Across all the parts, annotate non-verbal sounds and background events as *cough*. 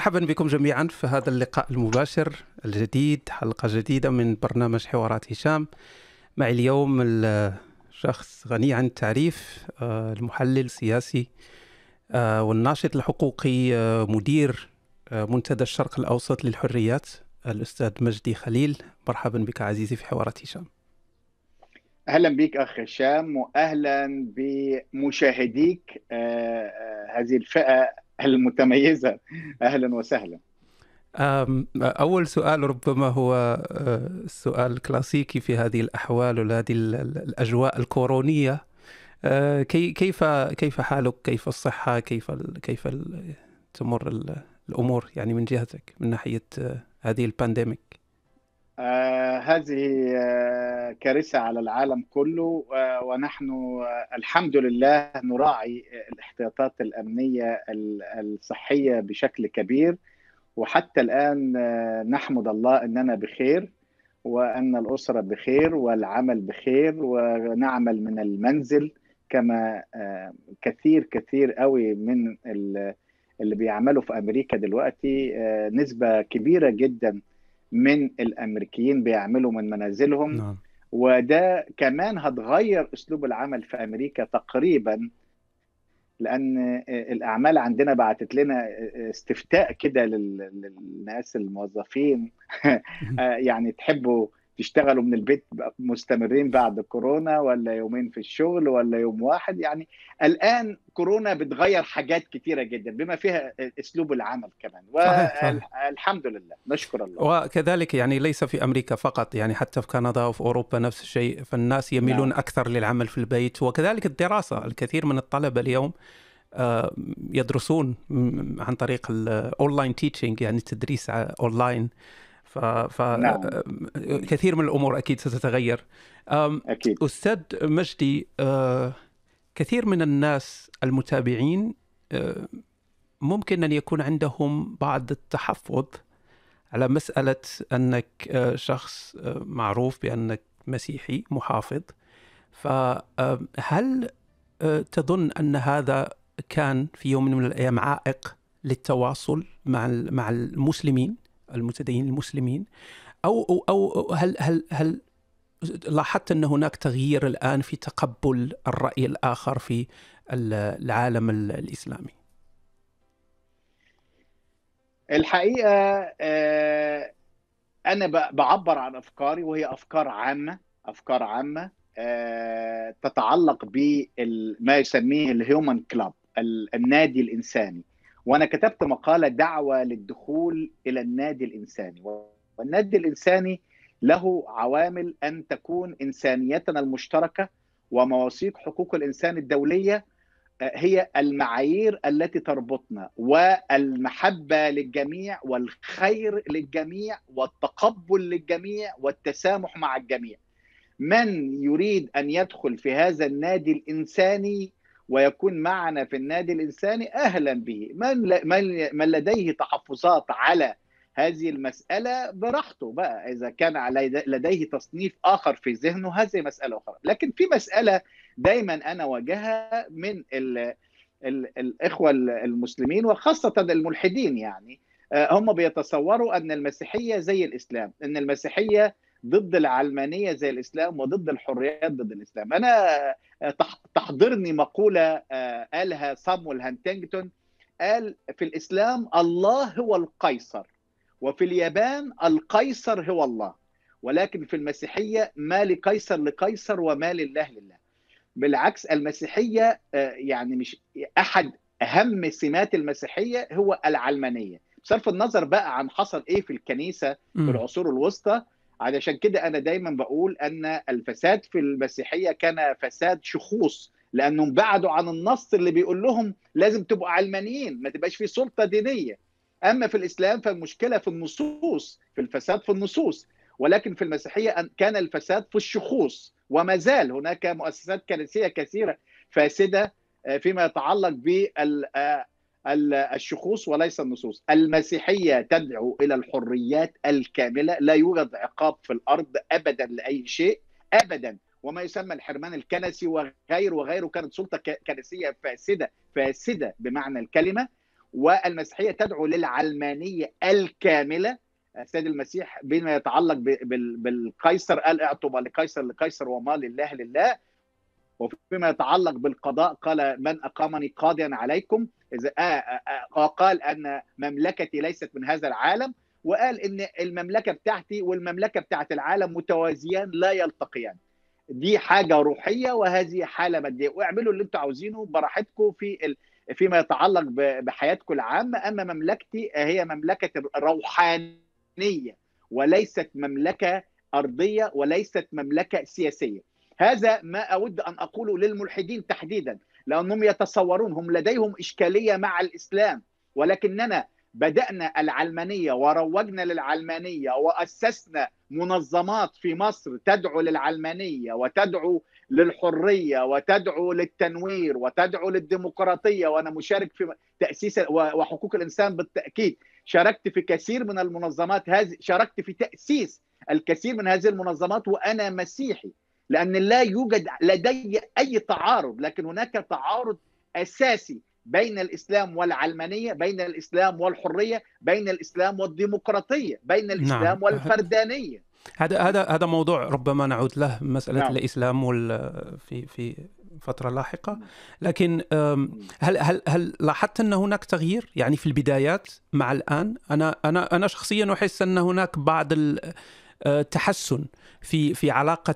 مرحبا بكم جميعا في هذا اللقاء المباشر الجديد حلقة جديدة من برنامج حوارات هشام. معي اليوم الشخص غني عن التعريف آه، المحلل السياسي آه، والناشط الحقوقي آه، مدير منتدى الشرق الأوسط للحريات الأستاذ مجدي خليل. مرحبا بك عزيزي في حوارات هشام. أهلا بك أخ هشام واهلا بمشاهديك هذه الفئة المتميزه أهلا وسهلا أول سؤال ربما هو السؤال الكلاسيكي في هذه الأحوال وهذه الأجواء الكورونية كيف كيف حالك؟ كيف الصحة؟ كيف كيف تمر الأمور يعني من جهتك من ناحية هذه البانديميك؟ آه هذه آه كارثة على العالم كله آه ونحن الحمد لله نراعي الاحتياطات الأمنية الصحية بشكل كبير وحتى الآن نحمد الله أننا بخير وأن الأسرة بخير والعمل بخير ونعمل من المنزل كما كثير كثير قوي من اللي بيعملوا في أمريكا دلوقتي نسبة كبيرة جداً من الأمريكيين بيعملوا من منازلهم نعم. وده كمان هتغير أسلوب العمل في أمريكا تقريبا لأن الأعمال عندنا بعتت لنا استفتاء كده للناس الموظفين *laughs* *laughs* يعني تحبوا تشتغلوا من البيت مستمرين بعد كورونا ولا يومين في الشغل ولا يوم واحد؟ يعني الآن كورونا بتغير حاجات كثيره جدا بما فيها أسلوب العمل كمان. والحمد لله. نشكر الله. وكذلك يعني ليس في أمريكا فقط يعني حتى في كندا وفي أوروبا نفس الشيء فالناس يميلون نعم. أكثر للعمل في البيت. وكذلك الدراسة الكثير من الطلبة اليوم يدرسون عن طريق ال online teaching يعني التدريس اونلاين ف, ف... نعم. كثير من الأمور أكيد ستتغير. أكيد. أستاذ مجدي كثير من الناس المتابعين ممكن أن يكون عندهم بعض التحفظ على مسألة أنك شخص معروف بأنك مسيحي محافظ. فهل تظن أن هذا كان في يوم من الأيام عائق للتواصل مع مع المسلمين؟ المتدينين المسلمين أو أو, هل هل هل لاحظت أن هناك تغيير الآن في تقبل الرأي الآخر في العالم الإسلامي؟ الحقيقة أنا بعبر عن أفكاري وهي أفكار عامة أفكار عامة تتعلق بما يسميه الهيومن كلاب النادي الإنساني وأنا كتبت مقالة دعوة للدخول إلى النادي الإنساني. والنادي الإنساني له عوامل أن تكون إنسانيتنا المشتركة ومواثيق حقوق الإنسان الدولية هي المعايير التي تربطنا والمحبة للجميع والخير للجميع والتقبل للجميع والتسامح مع الجميع. من يريد أن يدخل في هذا النادي الإنساني ويكون معنا في النادي الإنساني أهلا به. من من لديه تحفظات على هذه المسألة؟ براحته بقى. إذا كان لديه تصنيف آخر في ذهنه هذه مسألة أخرى. لكن في مسألة دايما أنا واجهها من ال ال الإخوة المسلمين وخاصة الملحدين يعني. هم بيتصوروا أن المسيحية زي الإسلام. إن المسيحية ضد العلمانية زي الإسلام وضد الحريات ضد الإسلام. أنا تحضرني مقولة قالها صامويل هانتنجتون قال في الإسلام الله هو القيصر وفي اليابان القيصر هو الله ولكن في المسيحية ما لقيصر لقيصر وما لله لله. بالعكس المسيحية يعني مش أحد أهم سمات المسيحية هو العلمانية. بصرف النظر بقى عن حصل إيه في الكنيسة في العصور الوسطى علشان كده أنا دايما بقول أن الفساد في المسيحية كان فساد شخوص لأنهم بعدوا عن النص اللي بيقول لهم لازم تبقوا علمانيين ما تبقاش في سلطة دينية. أما في الإسلام فالمشكلة في النصوص في الفساد في النصوص. ولكن في المسيحية كان الفساد في الشخوص وما زال هناك مؤسسات كنسية كثيرة فاسدة فيما يتعلق بال الشخوص وليس النصوص. المسيحية تدعو إلى الحريات الكاملة لا يوجد عقاب في الأرض أبدا لأي شيء أبدا. وما يسمى الحرمان الكنسي وغيره وغيره كانت سلطة كنسية فاسدة فاسدة بمعنى الكلمة. والمسيحية تدعو للعلمانية الكاملة. السيد المسيح بما يتعلق بالقيصر قال اعطوا لقيصر لقيصر وما لله لله. وفيما يتعلق بالقضاء قال من أقامني قاضيا عليكم اذا آه آه آه قال أن مملكتي ليست من هذا العالم وقال إن المملكة بتاعتي والمملكة بتاعت العالم متوازيان لا يلتقيان. دي حاجة روحية وهذه حالة مادية. واعملوا اللي أنتم عاوزينه براحتكم في ال... فيما يتعلق بحياتكم العامة. أما مملكتي هي مملكة روحانية وليست مملكة أرضية وليست مملكة سياسية. هذا ما أود أن أقوله للملحدين تحديدا. لأنهم يتصورون هم لديهم إشكالية مع الإسلام. ولكننا بدأنا العلمانية وروجنا للعلمانية وأسسنا منظمات في مصر تدعو للعلمانية وتدعو للحرية وتدعو للتنوير وتدعو للديمقراطية. وأنا مشارك في تأسيس وحقوق الإنسان بالتأكيد. شاركت في كثير من المنظمات هذه شاركت في تأسيس الكثير من هذه المنظمات. وأنا مسيحي. لأن لا يوجد لدي أي تعارض لكن هناك تعارض أساسي بين الإسلام والعلمانية، بين الإسلام والحرية، بين الإسلام والديمقراطية، بين الإسلام نعم. والفردانية. هذا هذا هذا موضوع ربما نعود له مسألة نعم. الإسلام وال في في فترة لاحقة، لكن هل هل هل لاحظت أن هناك تغيير يعني في البدايات مع الآن؟ أنا أنا أنا شخصيا أحس أن هناك بعض التحسن في في علاقة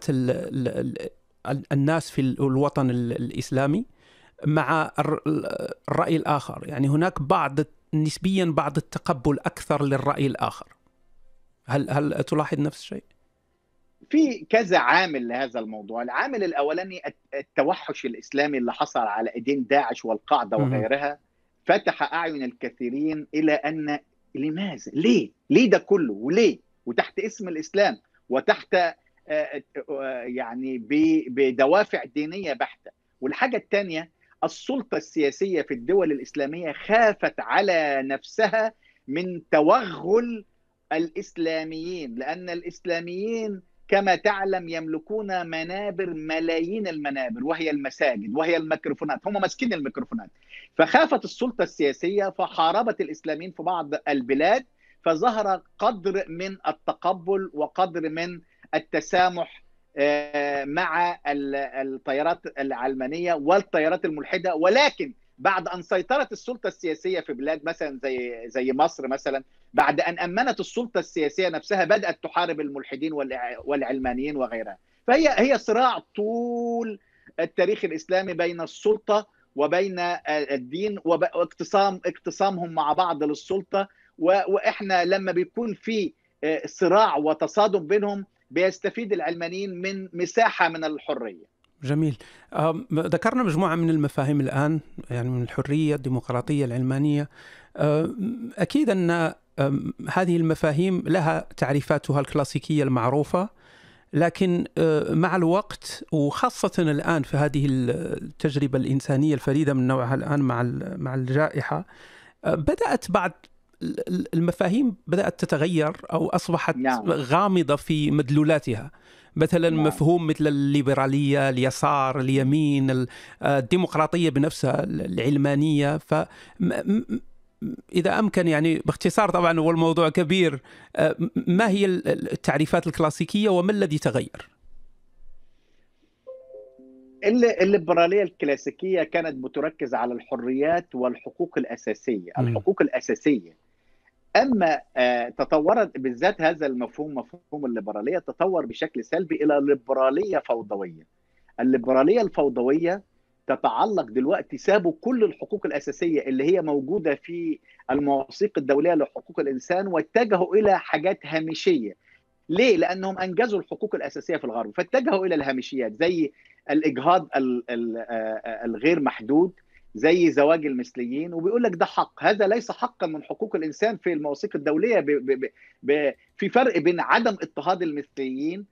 الناس في الوطن الإسلامي مع الرأي الآخر يعني هناك بعض نسبيا بعض التقبل أكثر للرأي الآخر هل هل تلاحظ نفس الشيء؟ في كذا عامل لهذا الموضوع العامل الأولاني التوحش الإسلامي اللي حصل على أيدين داعش والقاعدة وغيرها فتح أعين الكثيرين إلى أن لماذا؟ ليه؟ ليه ده كله؟ وليه؟ وتحت اسم الإسلام وتحت يعني بدوافع دينية بحتة. والحاجة الثانية السلطة السياسية في الدول الإسلامية خافت على نفسها من توغل الإسلاميين لأن الإسلاميين كما تعلم يملكون منابر ملايين المنابر وهي المساجد وهي الميكروفونات هم ماسكين الميكروفونات. فخافت السلطة السياسية فحاربت الإسلاميين في بعض البلاد فظهر قدر من التقبل وقدر من التسامح مع التيارات العلمانية والتيارات الملحدة. ولكن بعد أن سيطرت السلطة السياسية في بلاد مثلا زي زي مصر مثلا بعد أن أمنت السلطة السياسية نفسها بدأت تحارب الملحدين والعلمانيين وغيرها. فهي هي صراع طول التاريخ الإسلامي بين السلطة وبين الدين واقتسام اقتسامهم مع بعض للسلطة. وإحنا لما بيكون في صراع وتصادم بينهم بيستفيد العلمانيين من مساحة من الحرية. جميل ذكرنا مجموعة من المفاهيم الآن يعني من الحرية الديمقراطية العلمانية أكيد أن هذه المفاهيم لها تعريفاتها الكلاسيكية المعروفة لكن مع الوقت وخاصة الآن في هذه التجربة الإنسانية الفريدة من نوعها الآن مع مع الجائحة بدأت بعض المفاهيم بدأت تتغير أو أصبحت نعم. غامضة في مدلولاتها مثلا نعم. مفهوم مثل الليبرالية اليسار اليمين الديمقراطية بنفسها العلمانية ف إذا أمكن يعني باختصار طبعا هو الموضوع كبير ما هي التعريفات الكلاسيكية وما الذي تغير؟ الليبرالية الكلاسيكية كانت بتركز على الحريات والحقوق الأساسية، الحقوق الأساسية أما تطورت بالذات هذا المفهوم مفهوم الليبرالية تطور بشكل سلبي إلى ليبرالية فوضوية. الليبرالية الفوضوية تتعلق دلوقتي سابوا كل الحقوق الأساسية اللي هي موجودة في المواثيق الدولية لحقوق الإنسان واتجهوا إلى حاجات هامشية. ليه؟ لأنهم أنجزوا الحقوق الأساسية في الغرب فاتجهوا إلى الهامشيات زي الإجهاض الغير محدود زي زواج المثليين وبيقول لك ده حق هذا ليس حقا من حقوق الإنسان في المواثيق الدولية ب ب ب في فرق بين عدم اضطهاد المثليين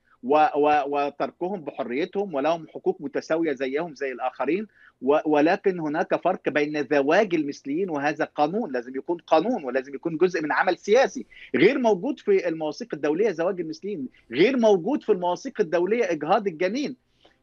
وتركهم بحريتهم ولهم حقوق متساوية زيهم زي الآخرين ولكن هناك فرق بين زواج المثليين وهذا قانون لازم يكون قانون ولازم يكون جزء من عمل سياسي. غير موجود في المواثيق الدولية زواج المثليين غير موجود في المواثيق الدولية إجهاض الجنين.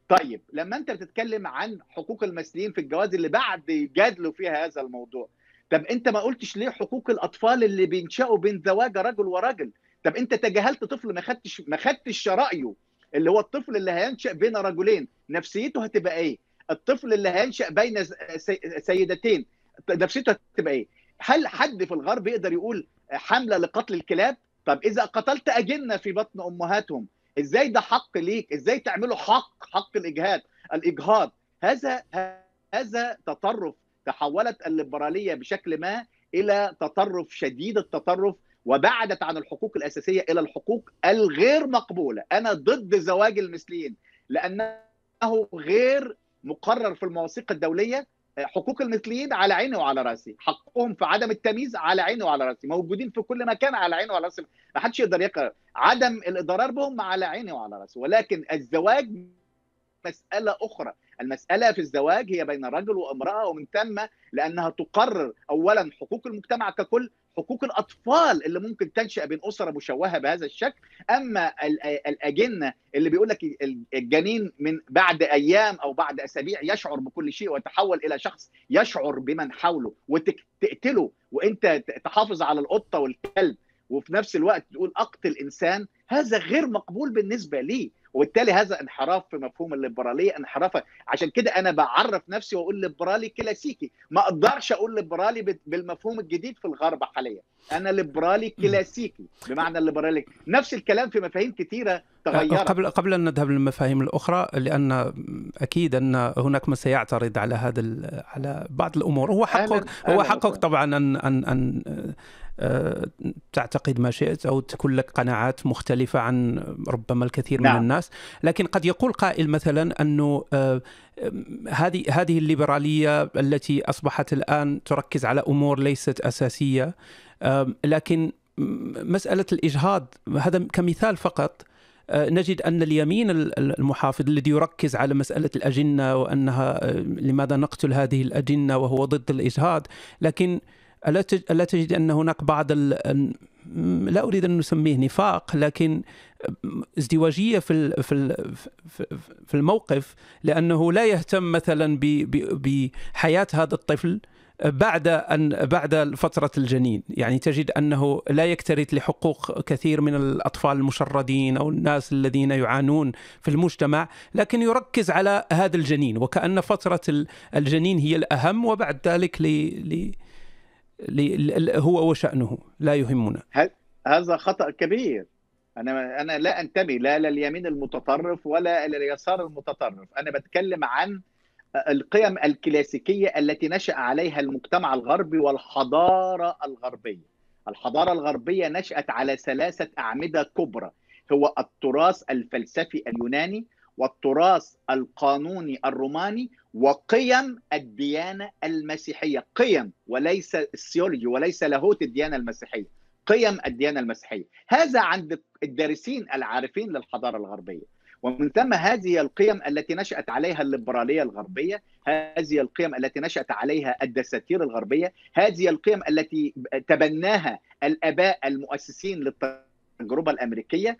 طيب لما أنت بتتكلم عن حقوق المثليين في الجواز اللي بعد يجادلوا فيها هذا الموضوع طب أنت ما قلتش ليه حقوق الأطفال اللي بينشأوا بين زواج رجل ورجل؟ طب أنت تجاهلت طفل ما خدتش ما خدتش رأيه اللي هو الطفل اللي هينشأ بين رجلين نفسيته هتبقى إيه؟ الطفل اللي هينشأ بين سيدتين. نفسيته هتبقى إيه؟ هل حد في الغرب يقدر يقول حملة لقتل الكلاب؟ طب إذا قتلت أجنة في بطن أمهاتهم إزاي ده حق ليك؟ إزاي تعملوا حق حق الإجهاد الإجهاض؟ هذا هذا تطرف تحولت الليبرالية بشكل ما إلى تطرف شديد التطرف وبعدت عن الحقوق الأساسية إلى الحقوق الغير مقبولة. أنا ضد زواج المثليين لأنه غير مقرر في المواثيق الدولية حقوق المثليين على عيني وعلى رأسي. حقهم في عدم التمييز على عيني وعلى رأسي. موجودين في كل مكان على عيني وعلى رأسي. ما حدش يقدر يقرر عدم الإضرار بهم على عيني وعلى رأسي. ولكن الزواج مسألة أخرى. المسألة في الزواج هي بين رجل وامرأة ومن ثم لأنها تقرر اولا حقوق المجتمع ككل حقوق الأطفال اللي ممكن تنشأ بين أسرة مشوهة بهذا الشكل. أما الأجنة اللي بيقول لك الجنين من بعد أيام أو بعد أسابيع يشعر بكل شيء ويتحول إلى شخص يشعر بمن حوله وتقتله وأنت تحافظ على القطة والكلب وفي نفس الوقت تقول أقتل إنسان هذا غير مقبول بالنسبة لي. وبالتالي هذا انحراف في مفهوم الليبرالية انحراف. عشان كده أنا بعرف نفسي وأقول ليبرالي كلاسيكي. ما أقدرش أقول ليبرالي بالمفهوم الجديد في الغرب حاليا. أنا ليبرالي كلاسيكي بمعنى الليبرالي. نفس الكلام في مفاهيم كثيرة تغيرت. قبل قبل أن نذهب للمفاهيم الأخرى لأن أكيد أن هناك من سيعترض على هذا على بعض الأمور. هو حقك هو حقك طبعا ان ان ان تعتقد ما شئت أو تكون لك قناعات مختلفة عن ربما الكثير نعم. من الناس. لكن قد يقول قائل مثلا أنه هذه هذه الليبرالية التي أصبحت الآن تركز على أمور ليست أساسية لكن مسألة الإجهاض هذا كمثال فقط نجد أن اليمين المحافظ الذي يركز على مسألة الأجنة وأنها لماذا نقتل هذه الأجنة وهو ضد الإجهاض لكن ألا تجد أن هناك بعض لا أريد أن نسميه نفاق لكن ازدواجية في في الموقف لأنه لا يهتم مثلا بحياة هذا الطفل بعد أن بعد فترة الجنين، يعني تجد أنه لا يكترث لحقوق كثير من الأطفال المشردين أو الناس الذين يعانون في المجتمع، لكن يركز على هذا الجنين. وكأن فترة الجنين هي الأهم وبعد ذلك ل... ل... هو وشأنه لا يهمنا. هذا خطأ كبير. أنا أنا لا أنتمي لا لليمين المتطرف ولا لليسار المتطرف. أنا بتكلم عن القيم الكلاسيكية التي نشأ عليها المجتمع الغربي والحضارة الغربية. الحضارة الغربية نشأت على ثلاثة أعمدة كبرى. هو التراث الفلسفي اليوناني والتراث القانوني الروماني وقيم الديانة المسيحية، قيم وليس السيولوجي وليس لاهوت الديانة المسيحية، قيم الديانة المسيحية، هذا عند الدارسين العارفين للحضارة الغربية، ومن ثم هذه القيم التي نشأت عليها الليبرالية الغربية، هذه القيم التي نشأت عليها الدساتير الغربية، هذه القيم التي تبناها الآباء المؤسسين للتجربة الأمريكية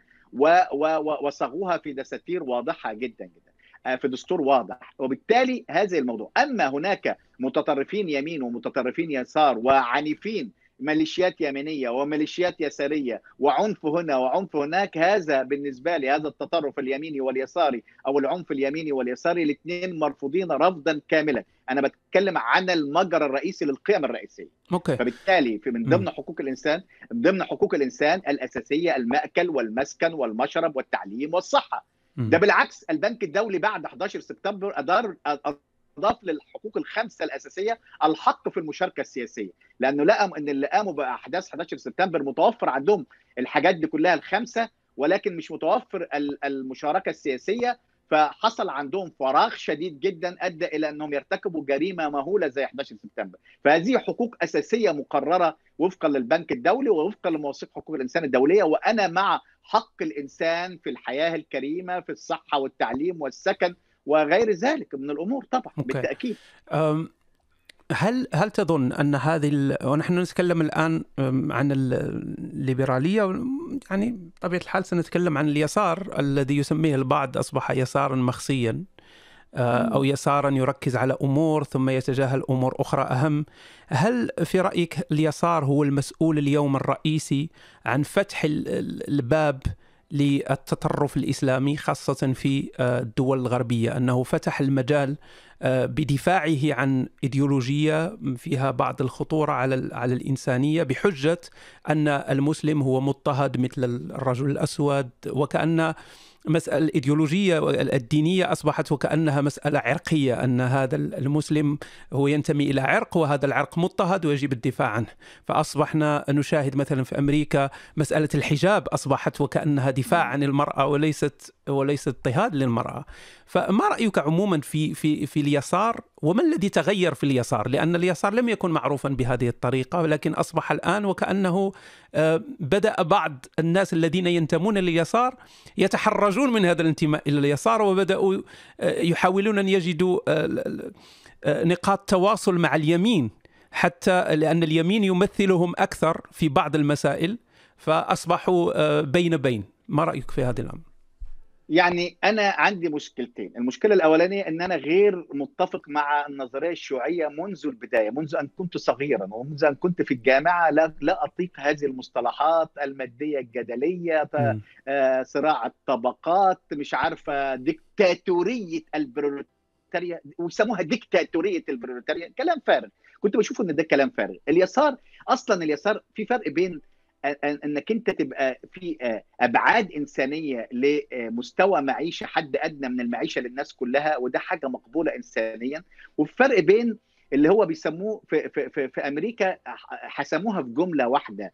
وصاغوها في دساتير واضحة جدا جدا. في دستور واضح. وبالتالي هذا الموضوع. أما هناك متطرفين يمين ومتطرفين يسار وعنيفين ميليشيات يمينية وميليشيات يسارية وعنف هنا وعنف هناك هذا بالنسبة لي هذا التطرف اليميني واليساري أو العنف اليميني واليساري الاثنين مرفوضين رفضا كاملا. أنا بتكلم عن المجرى الرئيسي للقيم الرئيسية. okay. فبالتالي في من ضمن حقوق الإنسان من ضمن حقوق الإنسان الأساسية المأكل والمسكن والمشرب والتعليم والصحة. ده بالعكس البنك الدولي بعد 11 سبتمبر أدار اضاف للحقوق الخمسة الأساسية الحق في المشاركة السياسية. لأنه لقوا إن اللي قاموا بأحداث 11 سبتمبر متوفر عندهم الحاجات دي كلها الخمسة ولكن مش متوفر المشاركة السياسية. فحصل عندهم فراغ شديد جدا أدى إلى إنهم يرتكبوا جريمة مهولة زي 11 سبتمبر. فهذه حقوق أساسية مقررة وفقا للبنك الدولي ووفقا لمواثيق حقوق الإنسان الدولية. وأنا مع حق الإنسان في الحياة الكريمة في الصحة والتعليم والسكن وغير ذلك من الأمور طبعا أوكي. بالتأكيد. هل هل تظن أن هذه ونحن نتكلم الآن عن الليبرالية؟ يعني بطبيعة الحال سنتكلم عن اليسار الذي يسميه البعض أصبح يسارا مخصيا أو يسارا يركز على أمور ثم يتجاهل أمور أخرى أهم. هل في رأيك اليسار هو المسؤول اليوم الرئيسي عن فتح الباب للتطرف الإسلامي خاصة في الدول الغربية. أنه فتح المجال بدفاعه عن إيديولوجية فيها بعض الخطورة على على الإنسانية بحجة أن المسلم هو مضطهد مثل الرجل الأسود وكأن مسألة الإيديولوجية الدينية أصبحت وكأنها مسألة عرقية أن هذا المسلم هو ينتمي إلى عرق وهذا العرق مضطهد ويجب الدفاع عنه. فأصبحنا نشاهد مثلا في أمريكا مسألة الحجاب أصبحت وكأنها دفاع عن المرأة وليست وليس اضطهاد للمرأة. فما رأيك عموما في في في اليسار؟ وما الذي تغير في اليسار؟ لأن اليسار لم يكن معروفا بهذه الطريقة ولكن أصبح الآن وكأنه آه، بدأ بعض الناس الذين ينتمون لليسار يتحرجون من هذا الانتماء إلى اليسار وبدأوا آه، يحاولون أن يجدوا آه، نقاط تواصل مع اليمين حتى لأن اليمين يمثلهم أكثر في بعض المسائل فأصبحوا بين بين. ما رأيك في هذا الأمر؟ يعني أنا عندي مشكلتين. المشكلة الأولانية إن أنا غير متفق مع النظرية الشيوعية منذ البداية منذ أن كنت صغيرا ومنذ أن كنت في الجامعة لا لا أطيق هذه المصطلحات المادية الجدلية آه، صراع الطبقات مش عارفة ديكتاتورية البروليتاريا ويسموها ديكتاتورية البروليتاريا. كلام فارغ. كنت بشوف إن ده كلام فارغ. اليسار أصلا اليسار في فرق بين إنك أنت تبقى في أبعاد إنسانية لمستوى معيشة حد أدنى من المعيشة للناس كلها وده حاجة مقبولة انسانيا. والفرق بين اللي هو بيسموه في, في, في, في أمريكا حسموها في جملة واحدة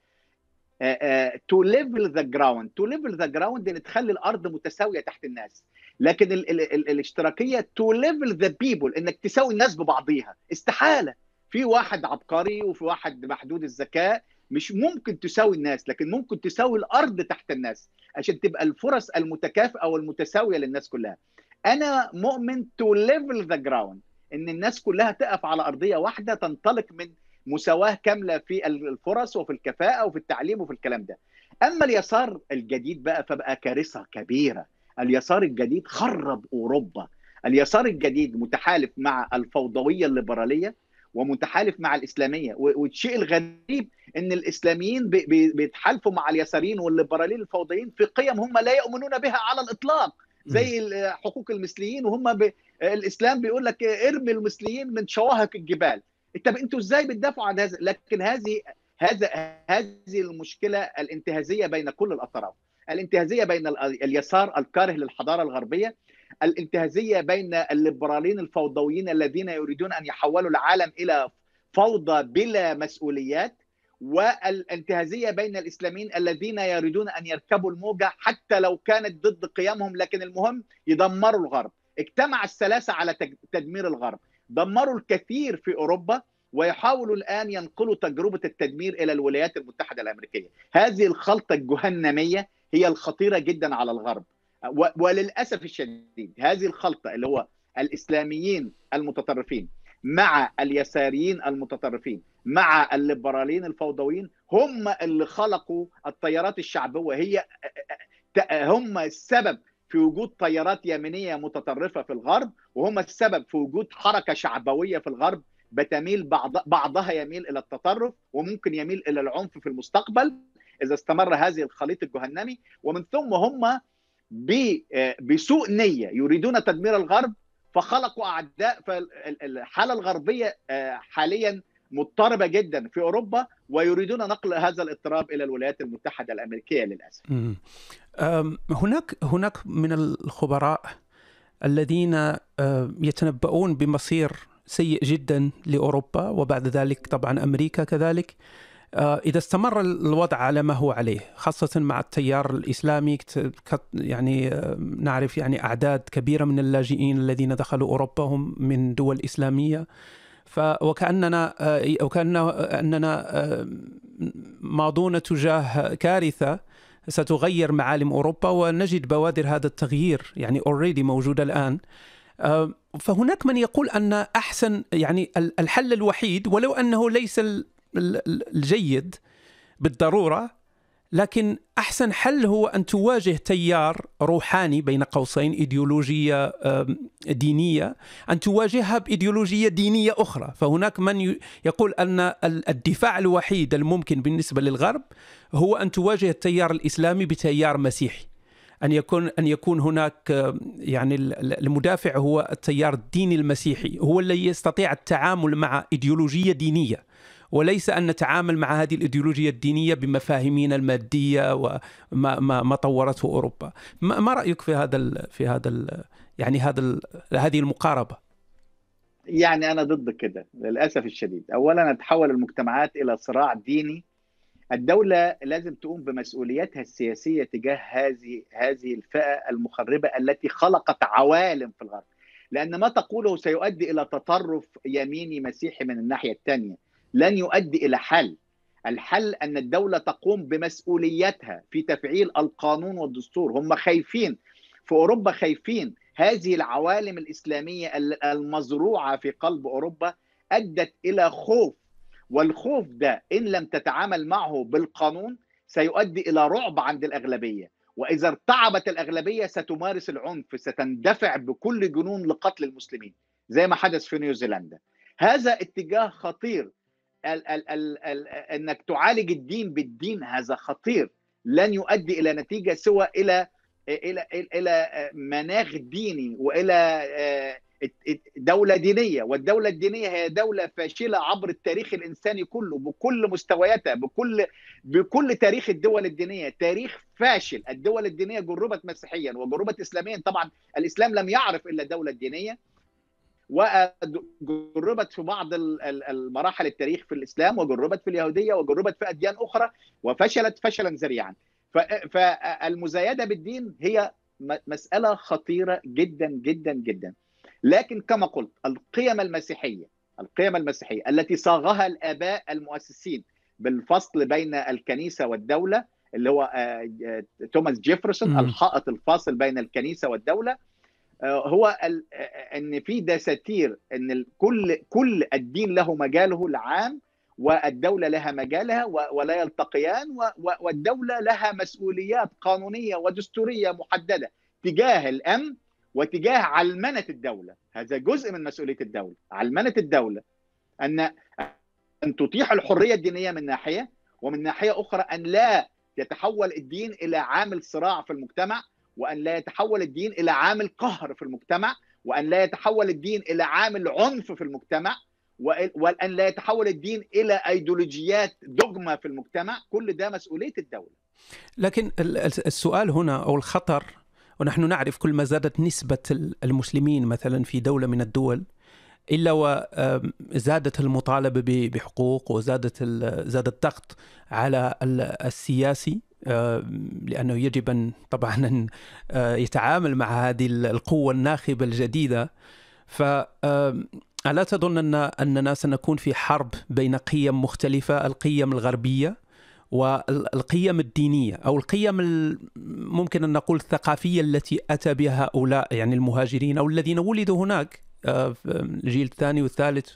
to level the ground to level the ground ان تخلي الأرض متساوية تحت الناس. لكن ال ال ال الاشتراكية to level the people إنك تساوي الناس ببعضيها. استحالة. في واحد عبقري وفي واحد محدود الذكاء مش ممكن تساوي الناس لكن ممكن تساوي الأرض تحت الناس عشان تبقى الفرص المتكافئه والمتساويه للناس كلها. أنا مؤمن to level the ground إن الناس كلها تقف على أرضية واحدة تنطلق من مساواة كاملة في الفرص وفي الكفاءة وفي التعليم وفي الكلام ده. أما اليسار الجديد بقى فبقى كارثة كبيرة. اليسار الجديد خرب أوروبا. اليسار الجديد متحالف مع الفوضوية الليبرالية. ومتحالف مع الإسلامية. والشيء الغريب إن الإسلاميين بيتحالفوا مع اليساريين والليبراليين الفوضيين في قيم هم لا يؤمنون بها على الإطلاق. زي حقوق المثليين وهم ب... الإسلام بيقول لك ارمي المثليين من شواهق الجبال. طب أنتوا إزاي بتدافعوا عن هذا؟ لكن هذه هذا هذه المشكلة الانتهازية بين كل الأطراف. الانتهازية بين اليسار الكاره للحضارة الغربية. الانتهازية بين الليبراليين الفوضويين الذين يريدون أن يحولوا العالم إلى فوضى بلا مسؤوليات والانتهازية بين الإسلاميين الذين يريدون أن يركبوا الموجة حتى لو كانت ضد قيمهم لكن المهم يدمروا الغرب. اجتمع الثلاثة على تدمير الغرب. دمروا الكثير في أوروبا ويحاولوا الآن ينقلوا تجربة التدمير إلى الولايات المتحدة الأمريكية. هذه الخلطة الجهنمية هي الخطيرة جدا على الغرب. وللأسف الشديد هذه الخلطة اللي هو الإسلاميين المتطرفين مع اليساريين المتطرفين مع الليبراليين الفوضويين هم اللي خلقوا التيارات الشعبويه هي هم السبب في وجود تيارات يمينية متطرفة في الغرب وهم السبب في وجود حركة شعبوية في الغرب بتميل بعض بعضها يميل إلى التطرف وممكن يميل إلى العنف في المستقبل إذا استمر هذه الخليط الجهنمي. ومن ثم هم بسوء نية يريدون تدمير الغرب فخلقوا أعداء فالحالة الغربية آه، حاليا مضطربة جدا في أوروبا ويريدون نقل هذا الاضطراب إلى الولايات المتحدة الأمريكية للأسف. هناك هناك من الخبراء الذين يتنبؤون بمصير سيء جدا لأوروبا وبعد ذلك طبعا أمريكا كذلك آه، إذا استمر الوضع على ما هو عليه خاصة مع التيار الإسلامي يعني آه، نعرف يعني أعداد كبيرة من اللاجئين الذين دخلوا أوروبا هم من دول إسلامية. ف وكأننا آه، وكان أننا ماضون تجاه كارثة ستغير معالم أوروبا ونجد بوادر هذا التغيير يعني اوريدي موجودة الآن. فهناك من يقول أن أحسن يعني الحل الوحيد ولو أنه ليس الجيد بالضرورة لكن أحسن حل هو أن تواجه تيار روحاني بين قوسين إيديولوجية دينية أن تواجهها بإيديولوجية دينية أخرى. فهناك من يقول أن الدفاع الوحيد الممكن بالنسبة للغرب هو أن تواجه التيار الإسلامي بتيار مسيحي. أن يكون أن يكون هناك يعني المدافع هو التيار الديني المسيحي هو الذي يستطيع التعامل مع إيديولوجية دينية. وليس أن نتعامل مع هذه الإيديولوجية الدينية بمفاهيمنا المادية وما ما, ما طورته أوروبا. ما, ما رأيك في هذا ال في هذا ال يعني هذا ال هذه المقاربة؟ يعني أنا ضد كده للأسف الشديد. اولا تحول المجتمعات إلى صراع ديني. الدولة لازم تقوم بمسؤولياتها السياسية تجاه هذه هذه الفئة المخربة التي خلقت عوالم في الغرب. لأن ما تقوله سيؤدي إلى تطرف يميني مسيحي من الناحية الثانية لن يؤدي إلى حل. الحل أن الدولة تقوم بمسؤوليتها في تفعيل القانون والدستور. هم خايفين في أوروبا خايفين. هذه العوالم الإسلامية المزروعة في قلب أوروبا أدت إلى خوف. والخوف ده إن لم تتعامل معه بالقانون سيؤدي إلى رعب عند الأغلبية. وإذا ارتعبت الأغلبية ستمارس العنف ستندفع بكل جنون لقتل المسلمين زي ما حدث في نيوزيلندا. هذا اتجاه خطير. ال ال ال ال إنك تعالج الدين بالدين هذا خطير. لن يؤدي إلى نتيجة سوى إلى إلى إلى مناخ ديني وإلى دولة دينية. والدولة الدينية هي دولة فاشلة عبر التاريخ الإنساني كله بكل مستوياتها بكل بكل تاريخ الدول الدينية. تاريخ فاشل. الدول الدينية جربت مسيحيا وجربت اسلاميا. طبعا الإسلام لم يعرف إلا الدولة الدينيه وجربت في بعض المراحل التاريخ في الإسلام وجربت في اليهودية وجربت في أديان أخرى وفشلت فشلا ذريعا. فالمزايده بالدين هي مسألة خطيرة جدا جدا جدا. لكن كما قلت القيم المسيحية القيم المسيحية التي صاغها الآباء المؤسسين بالفصل بين الكنيسة والدولة اللي هو توماس جيفرسون الحائط الفاصل بين الكنيسة والدولة هو إن في دساتير إن كل كل الدين له مجاله العام والدولة لها مجالها ولا يلتقيان والدولة لها مسؤوليات قانونية ودستورية محددة تجاه الأمن وتجاه علمنة الدولة. هذا جزء من مسؤولية الدولة. علمنة الدولة أن أن تتيح الحرية الدينية من ناحية ومن ناحية أخرى أن لا يتحول الدين إلى عامل صراع في المجتمع وأن لا يتحول الدين إلى عامل قهر في المجتمع وأن لا يتحول الدين إلى عامل عنف في المجتمع وأن لا يتحول الدين إلى أيديولوجيات دogma في المجتمع. كل ده مسؤولية الدولة. لكن السؤال هنا أو الخطر ونحن نعرف كل ما زادت نسبة المسلمين مثلا في دولة من الدول إلا وزادت المطالبة بحقوق وزادت زاد الضغط على السياسي. لأنه يجب أن طبعا أن يتعامل مع هذه القوة الناخبة الجديدة. ف ألا تظن أن أننا سنكون في حرب بين قيم مختلفة القيم الغربية والقيم الدينية أو القيم ممكن أن نقول الثقافية التي أتى بها هؤلاء يعني المهاجرين أو الذين ولدوا هناك الجيل الثاني والثالث.